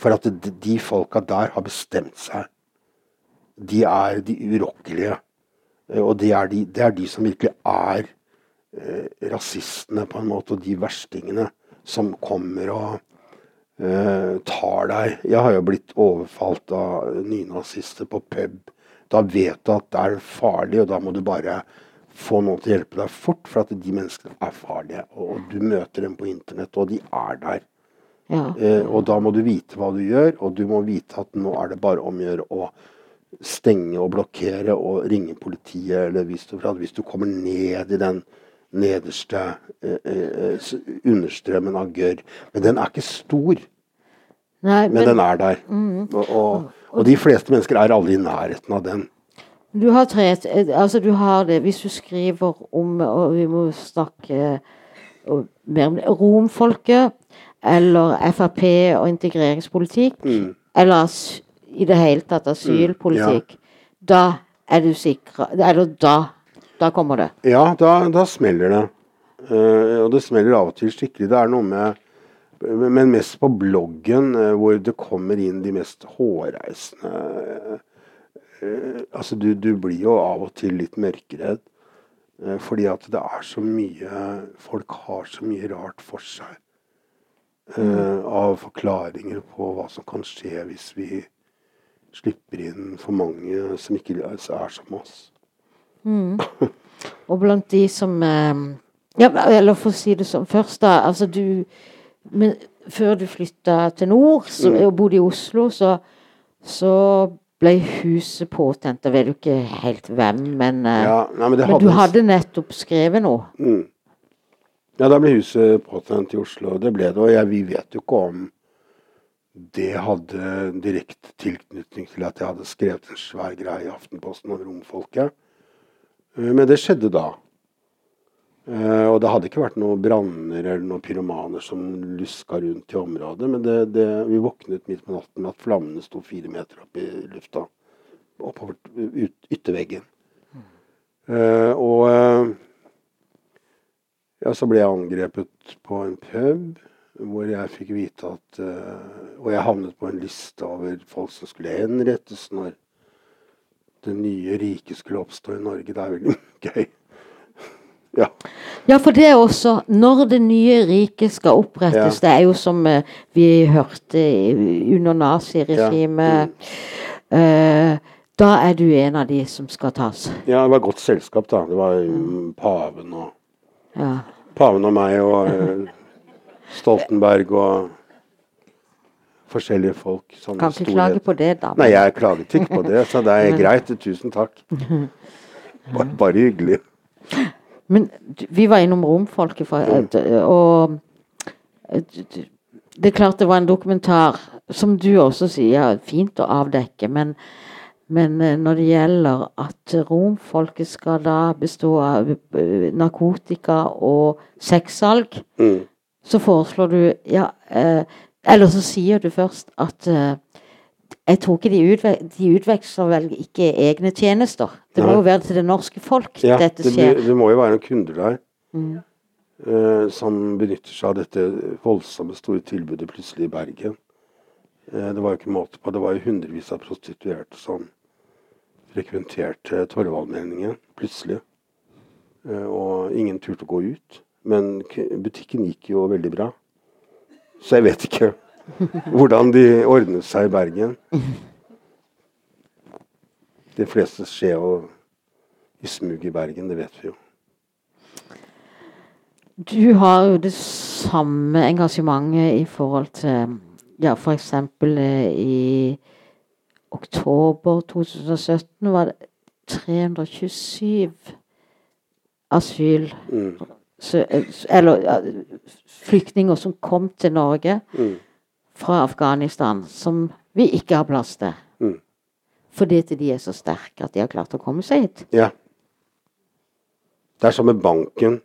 For at de, de folka der har bestemt seg. De er de urokkelige. Eh, Og det er de, det er de som virkelig er eh, rasistene, på en måte, og de verstingene som kommer og eh, tar deg. Jeg har jo blitt overfalt av nynazister på pub. Da vet du at det er farlig, og da må du bare få noen til å hjelpe deg fort, for at de menneskene er farlige. Og du møter dem på internett, og de er der. Ja. Eh, og da må du vite hva du gjør, og du må vite at nå er det bare om å gjøre å stenge og blokkere og ringe politiet, eller hvis du, hvis du kommer ned i den nederste eh, eh, understrømmen av gørr Men den er ikke stor, Nei, men den er der. Og, og, og de fleste mennesker er aldri i nærheten av den. Du har tre eh, Altså, du har det Hvis du skriver om Og vi må snakke og, mer om det, romfolket, eller Frp og integreringspolitikk, Mm. eller i det hele tatt asylpolitikk, da er du sikra Eller da Da kommer det. Ja, da, da smeller det. Uh, og det smeller av og til skikkelig. Det er noe med Men mest på bloggen, uh, hvor det kommer inn de mest hårreisende uh, Altså, du, du blir jo av og til litt mørkeredd. fordi at det er så mye Folk har så mye rart for seg. Mm. av forklaringer på hva som kan skje hvis vi slipper inn for mange som ikke er som oss. Og blant de som eh, Ja, eller for å si det sånn først, da. Altså, du Men før du flytta til nord så, Mm. og bodde i Oslo, så, så ble huset påtent. Da vet du ikke helt hvem, men eh, Ja, nei, men det Men du hadde nettopp skrevet noe. Mm. Ja, da ble huset påtent i Oslo. Det ble det. Og jeg, vi vet jo ikke om det hadde direkte tilknytning til at jeg hadde skrevet en svær greie i Aftenposten om romfolket. Eh, Men det skjedde da. Eh, Og det hadde ikke vært noen branner eller noen pyromaner som luska rundt i området. Men det, det, vi våknet midt på natten med at flammene sto fire meter opp i lufta. Oppover ut, ytterveggen. Eh, og ja, så ble jeg angrepet på en pub, hvor jeg fikk vite at eh, Og jeg havnet på en liste over folk som skulle henrettes når det nye riket skulle oppstå i Norge. Det er veldig gøy. Ja. Ja, for det er også Når det nye riket skal opprettes, det er jo som eh, vi hørte under naziregimet eh, Da er du en av de som skal tas. ja, det var godt selskap, da. Det var mm, paven og Ja. Paven og meg og Stoltenberg og forskjellige folk. sånne Kan ikke store- klage på det, da. Nei, jeg klaget ikke på det, så det er greit. Tusen takk. Bare, bare hyggelig. Men vi var innom romfolket, for, og det er klart det var en dokumentar, som du også sier, fint å avdekke, men, men eh, når det gjelder at romfolket skal da bestå av eh, narkotika og sexsalg, Mm. Så foreslår du ja, eh, Eller så sier du først at eh, jeg tror ikke de, utve de utveksler vel ikke egne tjenester. Det må Nei. jo være til det norske folk Ja, dette skjer. Det, det må jo være noen kunder der Mm. eh, som benytter seg av dette voldsomme store tilbudet plutselig i Bergen. Eh, det var jo ikke måte på. Det var jo hundrevis av prostituerte som frekventerte Torvaldmenningen plutselig. Eh, og ingen turte å gå ut. Men butikken gikk jo veldig bra. Så jeg vet ikke hvordan de ordnet seg i Bergen. De fleste skjer jo i smug i Bergen, det vet vi jo. Du har jo det samme engasjementet i forhold til ja, f.eks. i oktober 2017 var det 327 asyl... Mm. Eh, eller flyktninger som kom til Norge mm. fra Afghanistan, som vi ikke har plass til. Mm. Fordi at de er så sterke at de har klart å komme seg hit. Ja. Det er som med banken.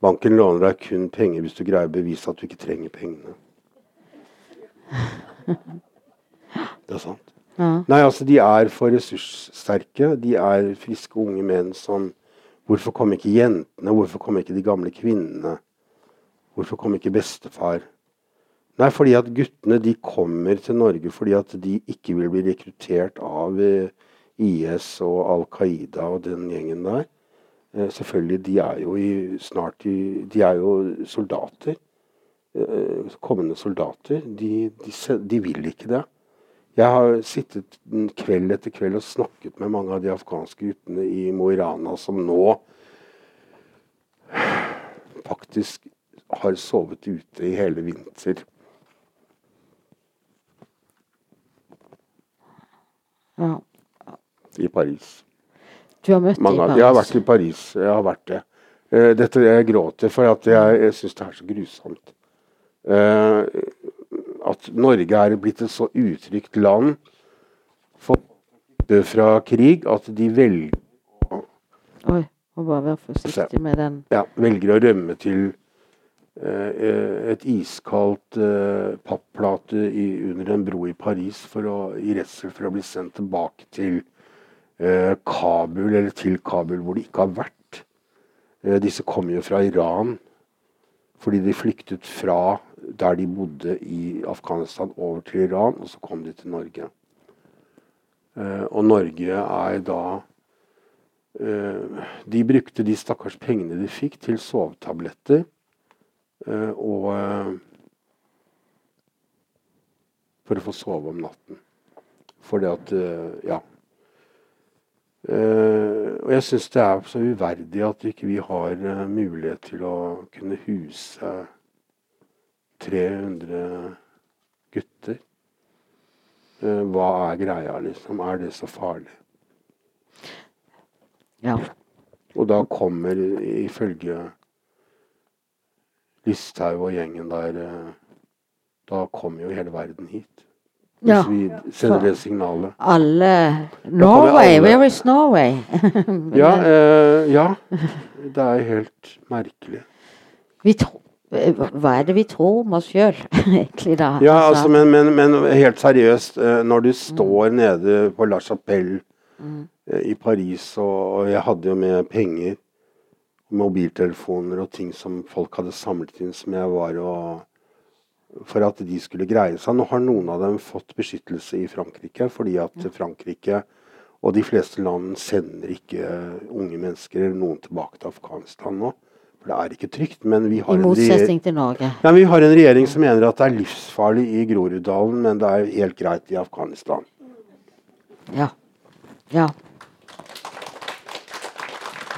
Banken låner deg kun penger hvis du greier å bevise at du ikke trenger pengene. Det er sant. Ja. Nei, altså, de er for ressurssterke. De er friske unge menn som Hvorfor kom ikke jentene? Hvorfor kom ikke de gamle kvinnene? Hvorfor kom ikke bestefar? Nei, fordi at guttene de kommer til Norge fordi at de ikke vil bli rekruttert av eh, IS og Al Qaida og den gjengen der. Eh, selvfølgelig, de er jo i, snart i, De er jo soldater. Eh, kommende soldater. De, de, de vil ikke det. Jeg har sittet kveld etter kveld og snakket med mange av de afghanske guttene i Mo i Rana som nå faktisk har sovet ute i hele vinter. Ja. i Paris. Du har møtt dem i Paris? Jeg har vært i Paris. Jeg har vært det. Eh, dette jeg gråter for at jeg, jeg syns det er så grusomt. Eh, at Norge er blitt et så utrygt land for fra krig at de velger, Oi, må bare være forsiktig med den. ja, velger å rømme til eh, et iskaldt eh, papplate i, under en bro i Paris for å, i redsel for å bli sendt tilbake til eh, Kabul, eller til Kabul, hvor de ikke har vært. Eh, disse kom jo fra Iran fordi de flyktet fra der de bodde i Afghanistan, over til Iran, og så kom de til Norge. Eh, og Norge er da eh, De brukte de stakkars pengene de fikk, til sovetabletter. eh, og eh, For å få sove om natten. Fordi at eh, Ja. Eh, og jeg syns det er så uverdig at ikke vi har eh, mulighet til å kunne huse 300 gutter. Eh, hva er greia, liksom? Er det så farlig? Ja. Og da kommer, ifølge Listhaug og gjengen der eh, Da kommer jo hele verden hit. Hvis Ja. vi sender det signalet. Alle Norway, alle. where is Norway? Ja, eh, ja. Det er helt merkelig. vi tro, eh, hva er det vi tror om oss sjøl, egentlig, da? Ja, altså, men, men, men helt seriøst, eh, når du står nede på La Chapelle mm. i Paris, og, og jeg hadde jo med penger, mobiltelefoner og ting som folk hadde samlet inn, som jeg var og For at de skulle greie seg. Nå har noen av dem fått beskyttelse i Frankrike, fordi at Frankrike og de fleste land sender ikke unge mennesker eller noen tilbake til Afghanistan nå. For det er ikke trygt. Men vi har I motsetning til Norge. ja, Vi har en regjering som mener at det er livsfarlig i Groruddalen, men det er helt greit i Afghanistan. Ja. Ja.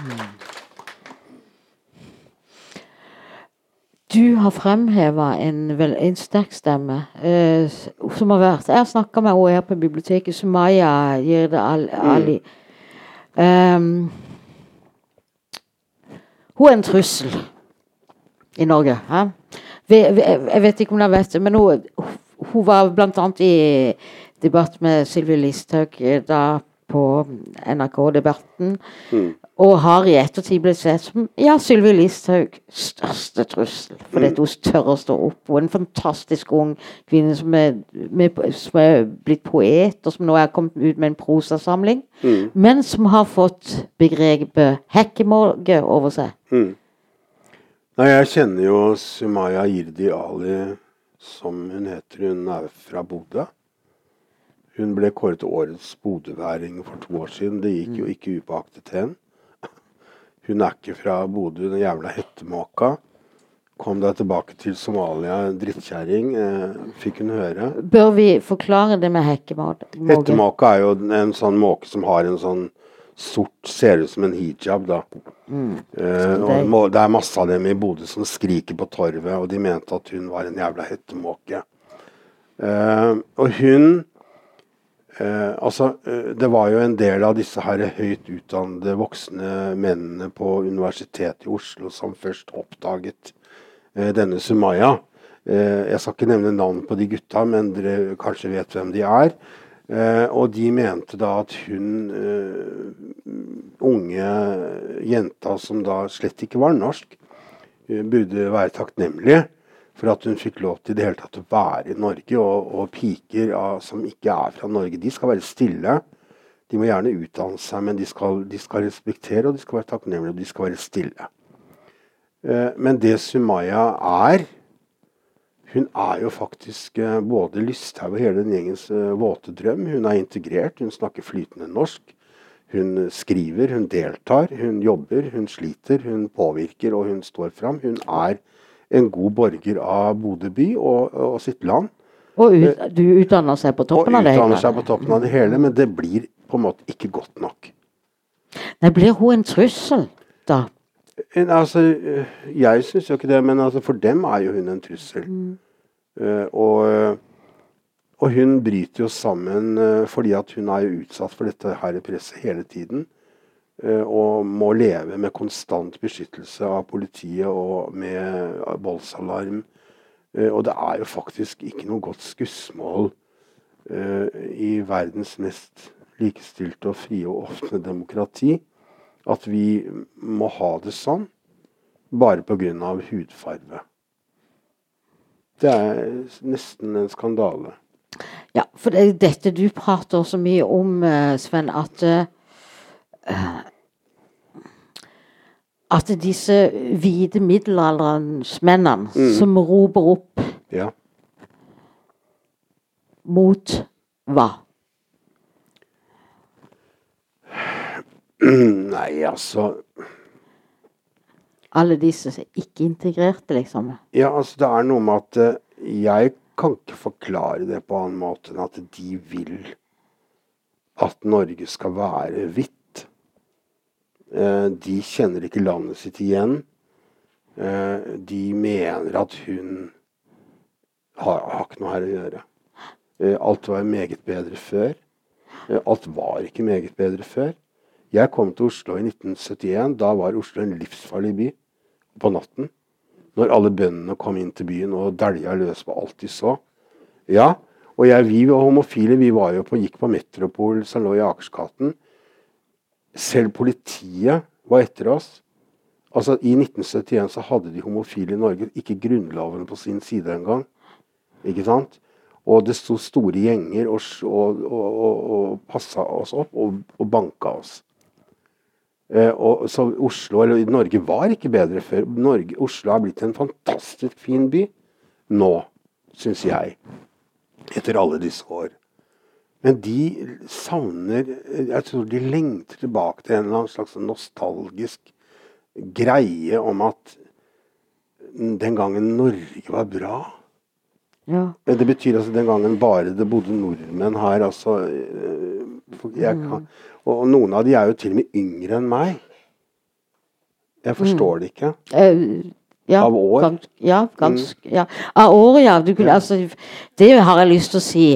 Mm. Du har fremheva en, en sterk stemme eh, som har vært Jeg snakka med henne her på biblioteket, Sumaya Jirde Ali. Mm. Ehm, hun er en trussel i Norge. Vi, jeg vet ikke om dere vet det, men hun, hun var bl.a. i debatt med Sylvi Listhaug da på NRK-debatten. Og har i ettertid blitt sett som ja, Sylvi Listhaug største trussel. Fordi at hun tør å stå opp. Er en fantastisk ung kvinne som er, med, som er blitt poet, og som nå er kommet ut med en prosasamling. Men som har fått begrepet hekkemåge over seg. Nei, Jeg kjenner jo Sumaya Jirdi Ali, som hun heter. Hun er fra Bodø. Hun ble kåret til årets bodøværing for to år siden. Det gikk jo ikke upåaktet henne. Hun er ikke fra Bodø, den jævla hettemåka. Kom deg tilbake til Somalia, drittkjerring, eh, fikk hun høre. Bør vi forklare det med hekkemåke? Hettemåke er jo en sånn måke som har en sånn sort Ser ut som en hijab, da. Eh, og det er masse av dem i Bodø som skriker på torvet, og de mente at hun var en jævla hettemåke. Eh, og hun eh, Altså, eh, det var jo en del av disse her høyt utdannede voksne mennene på Universitetet i Oslo som først oppdaget eh, denne Sumaya. Eh, jeg skal ikke nevne navn på de gutta, men dere kanskje vet hvem de er. Eh, og de mente da at hun eh, unge jenta som da slett ikke var norsk, burde være takknemlig for at hun fikk lov til det hele tatt å være i Norge. Og, og piker ah, som ikke er fra Norge, de skal være stille. De må gjerne utdanne seg, men de skal, de skal respektere og de skal være takknemlige og de skal være stille. Eh, men det Sumaya er Hun er jo faktisk eh, både Lysthaug og hele den gjengens eh, våte drøm. Hun er integrert, hun snakker flytende norsk. Hun skriver, hun deltar, hun jobber, hun sliter, hun påvirker og hun står fram. Hun er en god borger av Bodø by og, og sitt land. Og ut, du utdanner seg på toppen av det Og utdanner seg på toppen av det hele, men det blir på en måte ikke godt nok. Nei, blir hun en trussel, da? En, altså, øh, jeg syns jo ikke det, men altså, for dem er jo hun en trussel. Eh, og, øh, og hun bryter jo sammen uh, fordi at hun er jo utsatt for dette her presset hele tiden. Eh, og må leve med konstant beskyttelse av politiet og med voldsalarm. Eh, og det er jo faktisk ikke noe godt skussmål eh, i verdens mest likestilte og frie og åpne demokrati at vi må ha det sånn bare pga. hudfarve. Det er nesten en skandale. Ja, for det er dette du prater så mye om, eh, Sven, at eh, At disse hvite middelalderensmennene som roper opp Ja. mot hva? Nei, altså Alle disse som ikke integrerte, liksom. Ja, altså det er noe med at eh, jeg kan ikke forklare det på annen måte enn at de vil at Norge skal være hvitt. Eh, de kjenner ikke landet sitt igjen. Eh, de mener at hun har, har ikke noe her å gjøre. Eh, alt var meget bedre før. Alt var ikke meget bedre før. Jeg kom til Oslo i 1971. Da var Oslo en livsfarlig by på natten. Når alle bøndene kom inn til byen og dælja løs på alt de så. Ja, og jeg, vi homofile. Vi var jo på, gikk på Metropol som lå i Akersgaten. Selv politiet var etter oss. Altså I 1971 så hadde de homofile i Norge ikke Grunnloven på sin side engang. Ikke sant? Og det sto store gjenger og, og, og, og passa oss opp og, og banka oss. Eh, og, så Oslo, eller Norge var ikke bedre før. Norge, Oslo har blitt en fantastisk fin by nå, syns jeg. Etter alle disse år. Men de savner Jeg tror de lengter tilbake til en eller annen slags nostalgisk greie om at den gangen Norge var bra. Ja. Det betyr altså den gangen bare det bodde nordmenn her. altså eh, jeg kan, og, noen av de er jo til og med yngre enn meg. Jeg forstår det ikke. Eh, ja, Av år? Gans, ja, ganske, ja. Av år, ja. Du kunne, altså, det har jeg lyst til å si.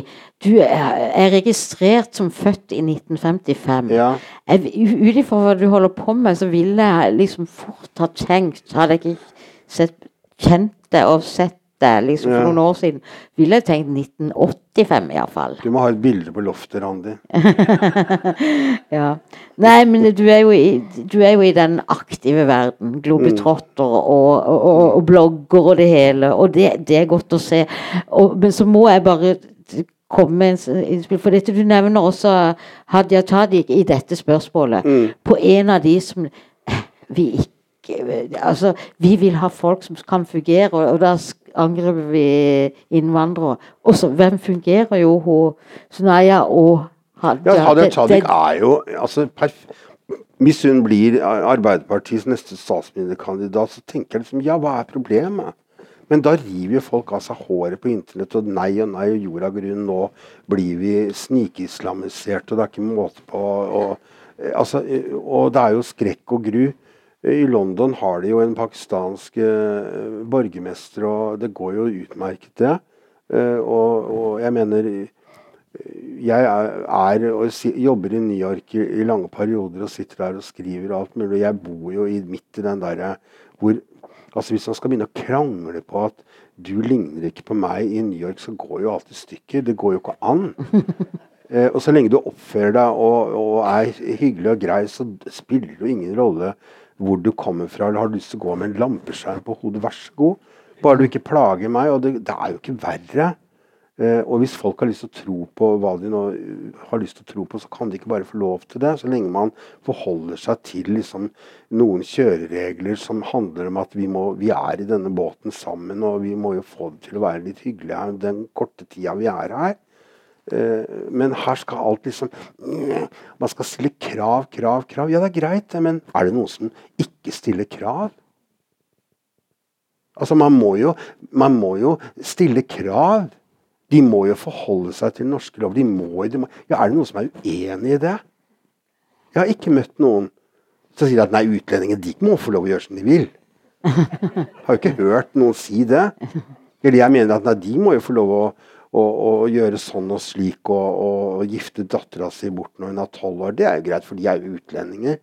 Du er, er registrert som født i 1955. Ja. Ut ifra hva du holder på med, så ville jeg liksom fort ha tenkt Hadde jeg ikke sett, kjent det og sett det liksom for Ja. noen år siden, ville jeg tenkt 1985 iallfall. Du må ha et bilde på loftet, Randi. Ja. Nei, men du er, jo i, du er jo i den aktive verden. Globetrotter og, og, og, og blogger og det hele. Og det, det er godt å se. Men så må jeg bare komme med en innspill. For dette du nevner også Hadia Tadik i dette spørsmålet. På en av de som vi ikke Altså, vi vil ha folk som kan fungere, og, da angriper vi innvandrere. Og så, hvem fungerer jo hun Sunaya og Hadia? Ja, Hadia Tadik er jo altså, Hvis hun blir Arbeiderpartiets neste statsministerkandidat, så tenker jeg liksom Ja, hva er problemet? Men da river jo folk av seg håret på internett, og nei og nei, og jorda grunn. Nå blir vi snikislamisert, og det er ikke måte på og, eh, altså, eh, og det er jo skrekk og gru. I London har de jo en pakistansk eh, borgermester, og det går jo utmerket, det. Eh, og, og jeg mener jeg er, er og jobber i New York i, i lange perioder og sitter der og skriver og alt mulig. Jeg bor jo i, midt i den derre hvor altså Hvis man skal begynne å krangle på at du ligner ikke på meg i New York, så går jo alt i stykker. Det går jo ikke an. Eh, og så lenge du oppfører deg og, og er hyggelig og grei, så spiller det jo ingen rolle hvor du kommer fra eller har lyst til å gå med en lampeskjerm på hodet. Vær så god. Bare du ikke plager meg. Og det, det er jo ikke verre. Eh, og hvis folk har lyst til å tro på hva de nå uh, har lyst til å tro på, så kan de ikke bare få lov til det. Så lenge man forholder seg til liksom, noen kjøreregler som handler om at vi, må, vi, er i denne båten sammen, og vi må jo få det til å være litt hyggelig her den korte tida vi er her. Eh, men her skal alt liksom Man skal stille krav, krav, krav. Ja, det er greit, men er det noen som ikke stiller krav? Altså, man må jo, man må jo stille krav. De må jo forholde seg til norske lover. De må, de må. Ja, er det noen som er uenig i det? Jeg har ikke møtt noen som sier at nei, utlendinger de må få lov å gjøre som de vil. Jeg har jo ikke hørt noen si det. Eller jeg mener at nei, de må jo få lov å, å, å gjøre sånn og slik og, og gifte dattera si bort når hun er tolv år. Det er jo greit, for de er jo utlendinger.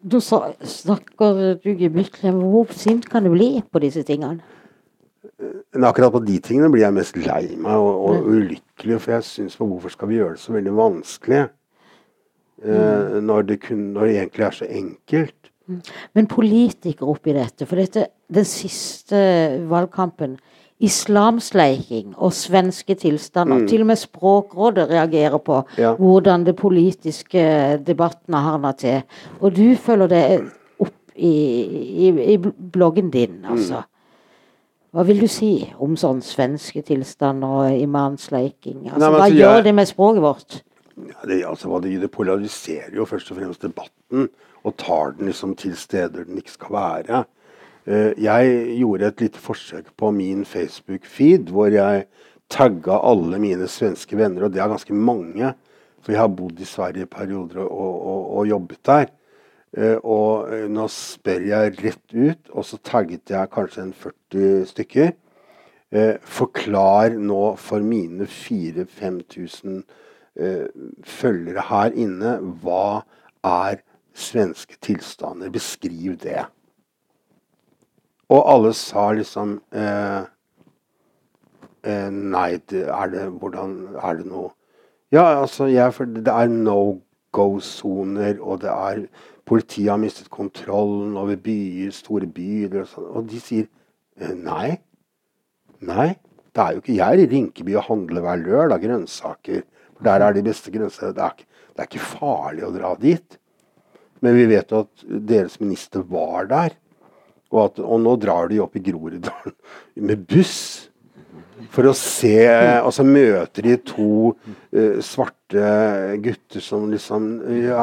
Du snakker du gemyttlig. Hvor sint kan du bli på disse tingene? Men akkurat på de tingene blir jeg mest lei meg og, og ulykkelig. For jeg syns hvorfor skal vi gjøre det så veldig vanskelig? Eh, mm. når, det kun, når, det egentlig er så enkelt. Mm. Men politikere oppi dette, for dette, den siste valgkampen Islamsleiking og svenske tilstander. Mm. Til og med Språkrådet reagerer på ja. hvordan det politiske debatten har havna til. Og du følger det opp i, i, i bloggen din, mm. altså. Mm. Hva vil du si om sånn svenske tilstander og imansleiking? Altså, Nei, hva altså, gjør jeg, det med språket vårt? Ja, det, altså, det, det, polariserer jo først og fremst debatten, og tar den liksom til steder den ikke skal være. Uh, jeg gjorde et lite forsøk på min Facebook-feed, hvor jeg tagga alle mine svenske venner, og det er ganske mange. For jeg har bodd i Sverige i perioder og, og, og, jobbet der. Eh, og eh, nå spør jeg rett ut, og så tagget jeg kanskje en 40 stykker. Eh, forklar nå for mine 4000-5000 følgere her inne hva er svenske tilstander. Beskriv det. Og alle sa liksom eh, Nei, er det Hvordan Er det noe Ja, altså, jeg, det er no go-soner, og det er Politiet har mistet kontrollen over byer, store byer. Og, sånn, og de sier «Eh, nei. Nei. Det er jo ikke jeg er i Rinkeby og handler hver lørdag grønnsaker. For der er de beste grønnsakene. Det, det, er ikke farlig å dra dit. Men vi vet jo at deres minister var der. Og, at, og nå drar de opp i Groruddalen med buss for å se Og så møter de to uh, svarte gutter som liksom det,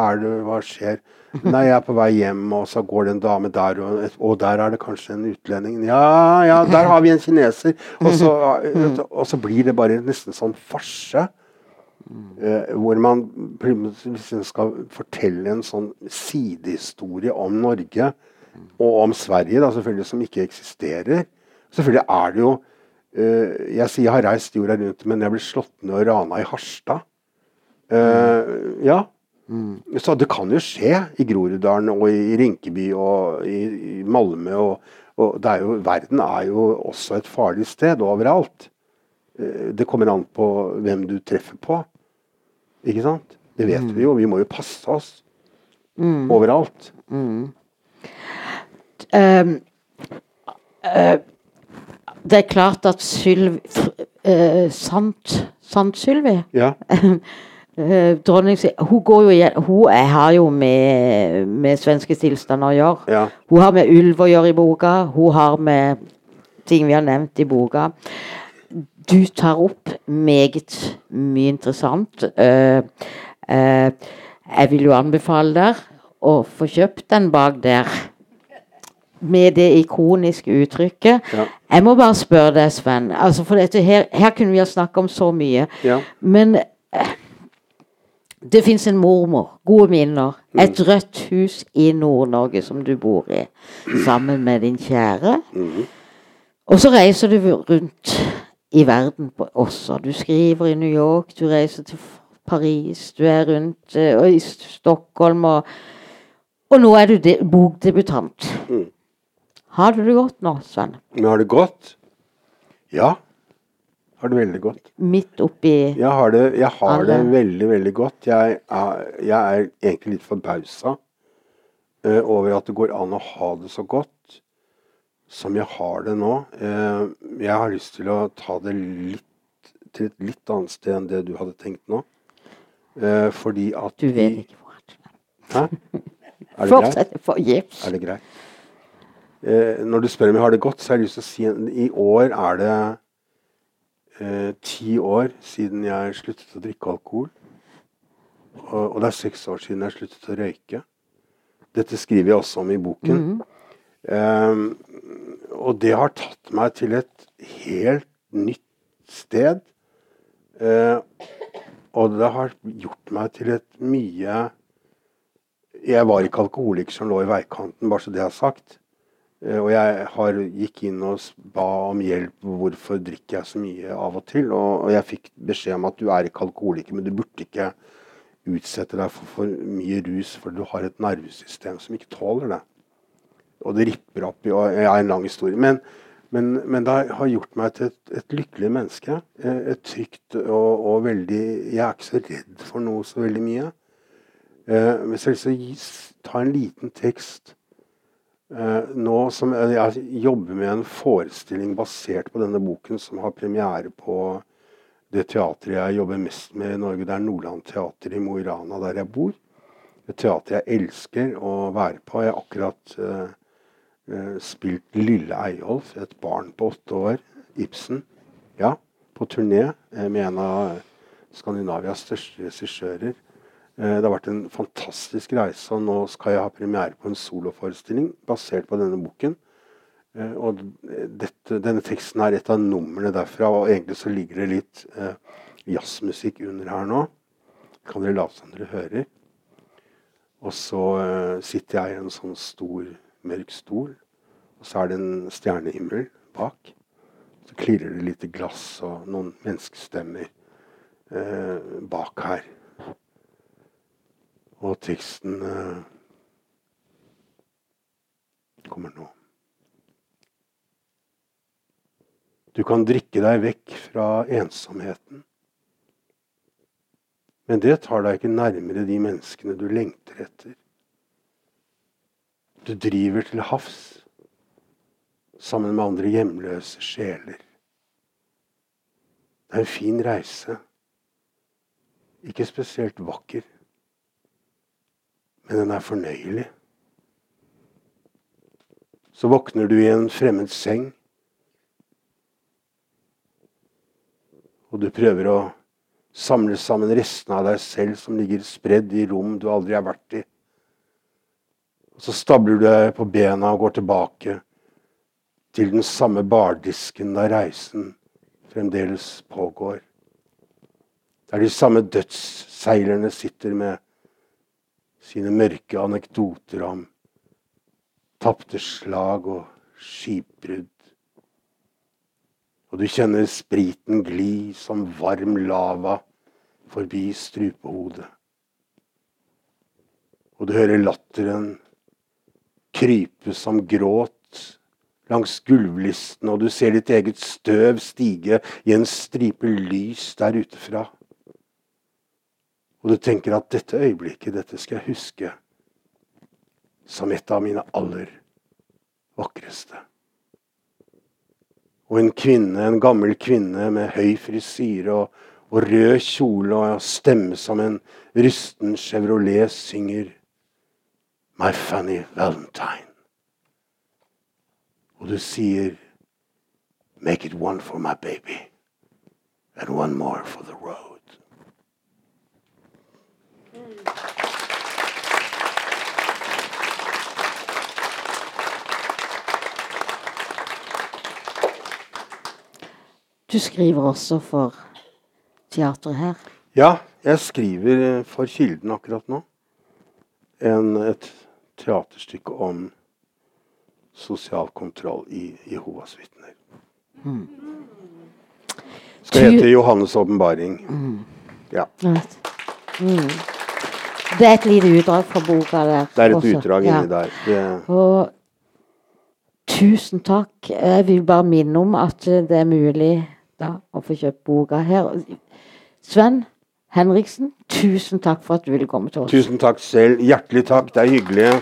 Hva skjer? Nei, jeg er på vei hjem, og så går det en dame der, og, og der er det kanskje en utlending. Ja, ja, der har vi en kineser. Og så, og så blir det bare nesten sånn farse. Uh, hvor man liksom skal fortelle en sånn sidehistorie om Norge og om Sverige, da, selvfølgelig, som ikke eksisterer. Selvfølgelig er det jo uh, Jeg sier jeg har reist jorda rundt, men jeg ble slått ned og rana i Harstad. Uh, ja, Mm. Så det kan jo skje i Groruddalen og i Rinkeby og i, i Malmö. Og, og er jo, verden er jo også et farlig sted overalt. Eh, det kommer an på hvem du treffer på. Ikke sant? Det vet mm. vi jo. Vi må jo passe oss mm. overalt. Um, uh, det er klart at Sylvi uh, Sant, sant Sylvi ja. Uh, dronning hun, går jo igjen, hun er, har jo med, med svenske tilstander å gjøre. Ja. Hun har med ulv å gjøre i boka. Hun har med ting vi har nevnt i boka. Du tar opp meget mye interessant. Uh, uh, jeg vil jo anbefale deg å få kjøpt den bak der. Med det ikoniske uttrykket. Ja. Jeg må bare spørre deg, Sven. Altså, for dette, her, her kunne vi ha snakket om så mye. Ja. Men det fins en mormor. Gode minner. Mm. Et rødt hus i Nord-Norge som du bor i, sammen med din kjære. Mm. Og så reiser du rundt i verden også. Du skriver i New York, du reiser til Paris, du er rundt uh, og i Stockholm, og, og nå er du bokdebutant. Mm. Har du det godt nå, Sven? Men har det godt? Ja har det veldig godt. Midt oppi Jeg har det, jeg har det veldig, veldig godt. Jeg er, jeg er egentlig litt forbausa uh, over at det går an å ha det så godt. som jeg har det nå Uh, Jeg har lyst til å ta det litt, til et litt annet sted enn det du hadde tenkt nå. Uh, fordi at Du vet ikke hvor Hæ? Er det greit? Fortsett for gips. Er det greit? Eh, når du spør om jeg har det godt, så har jeg lyst til å si I år er det eh, ti år siden jeg sluttet å drikke alkohol. Og, og det er seks år siden jeg sluttet å røyke. Dette skriver jeg også om i boken. Eh, og det har tatt meg til et helt nytt sted. Eh, og det har gjort meg til et mye Jeg var ikke alkoholiker som lå i veikanten, bare så det er sagt. Eh, Og jeg har, gikk inn og ba om hjelp. Hvorfor drikker jeg så mye av og til? Og, jeg fikk beskjed om at du er ikke alkoholiker, men du burde ikke utsette deg for for mye rus, for du har et nervesystem som ikke tåler det. Og det ripper opp i og Jeg er en lang historie. Men, men, men det har gjort meg til et, et lykkelig menneske. Eh, Et trygt og, og veldig Jeg er ikke så redd for noe så veldig mye. men Hvis jeg skal ta en liten tekst eh, nå som jeg, jobber med en forestilling basert på denne boken, som har premiere på det teatret jeg jobber mest med i Norge. Det er Nordland Teater i Mo i Rana, der jeg bor. Et teater jeg elsker å være på. Jeg har akkurat uh, uh, spilt Lille Eyolf, et barn på åtte år. Ibsen. Ja, på turné eh, med en av Skandinavias største regissører. Eh, Det har vært en fantastisk reise, og nå skal jeg ha premiere på en soloforestilling basert på denne boken. Eh, Og dette, denne teksten er et av numrene derfra, og egentlig så ligger det litt eh, jazzmusikk under her nå. Kan dere late som dere hører. Og så sitter jeg i en sånn stor, mørk stol, og så er det en stjernehimmel bak. Så klirrer det litt glass og noen menneskestemmer eh, bak her. Og teksten eh, kommer nå. Du kan drikke deg vekk fra ensomheten. Men det tar deg ikke nærmere de menneskene du lengter etter. Du driver til havs sammen med andre hjemløse sjeler. Det er en fin reise. Ikke spesielt vakker, men den er fornøyelig. Så våkner du i en fremmed seng, og du prøver å samle sammen restene av deg selv som ligger spredd i rom du aldri har vært i. Og så stabler du deg på bena og går tilbake til den samme bardisken der reisen fremdeles pågår. Der de samme dødsseilerne sitter med sine mørke anekdoter om tapte slag og skipbrudd. Og du kjenner spriten gli som varm lava forbi strupehodet. Og du hører latteren krype som gråt langs gulvlisten, og du ser ditt eget støv stige i en stripe lys der utefra. Og du tenker at dette øyeblikket, dette skal jeg huske som et av mine aller vakreste. Og en kvinne, en gammel kvinne med høy frisyre og, og rød kjole og stemme som en rusten Chevrolet synger My Funny Valentine. Og du sier Make it one for my baby and one more for the road. Du skriver også for teatret her. Ja, jeg skriver for Kilden akkurat nå. En, et teaterstykke om sosial kontroll i Jehovas vitner. Skal Tu- hete Johannes' åpenbaring. Ja. Right. Mm. Det er et lite utdrag fra boka der. Det er et også. utdrag Ja. inni der. Det, Og tusen takk. Jeg vil bare minne om at det er mulig da, å få kjøpt boka her. Sven Henriksen, tusen takk for at du ville komme til oss. tusen takk selv. Hjertelig takk. Det er hyggelig.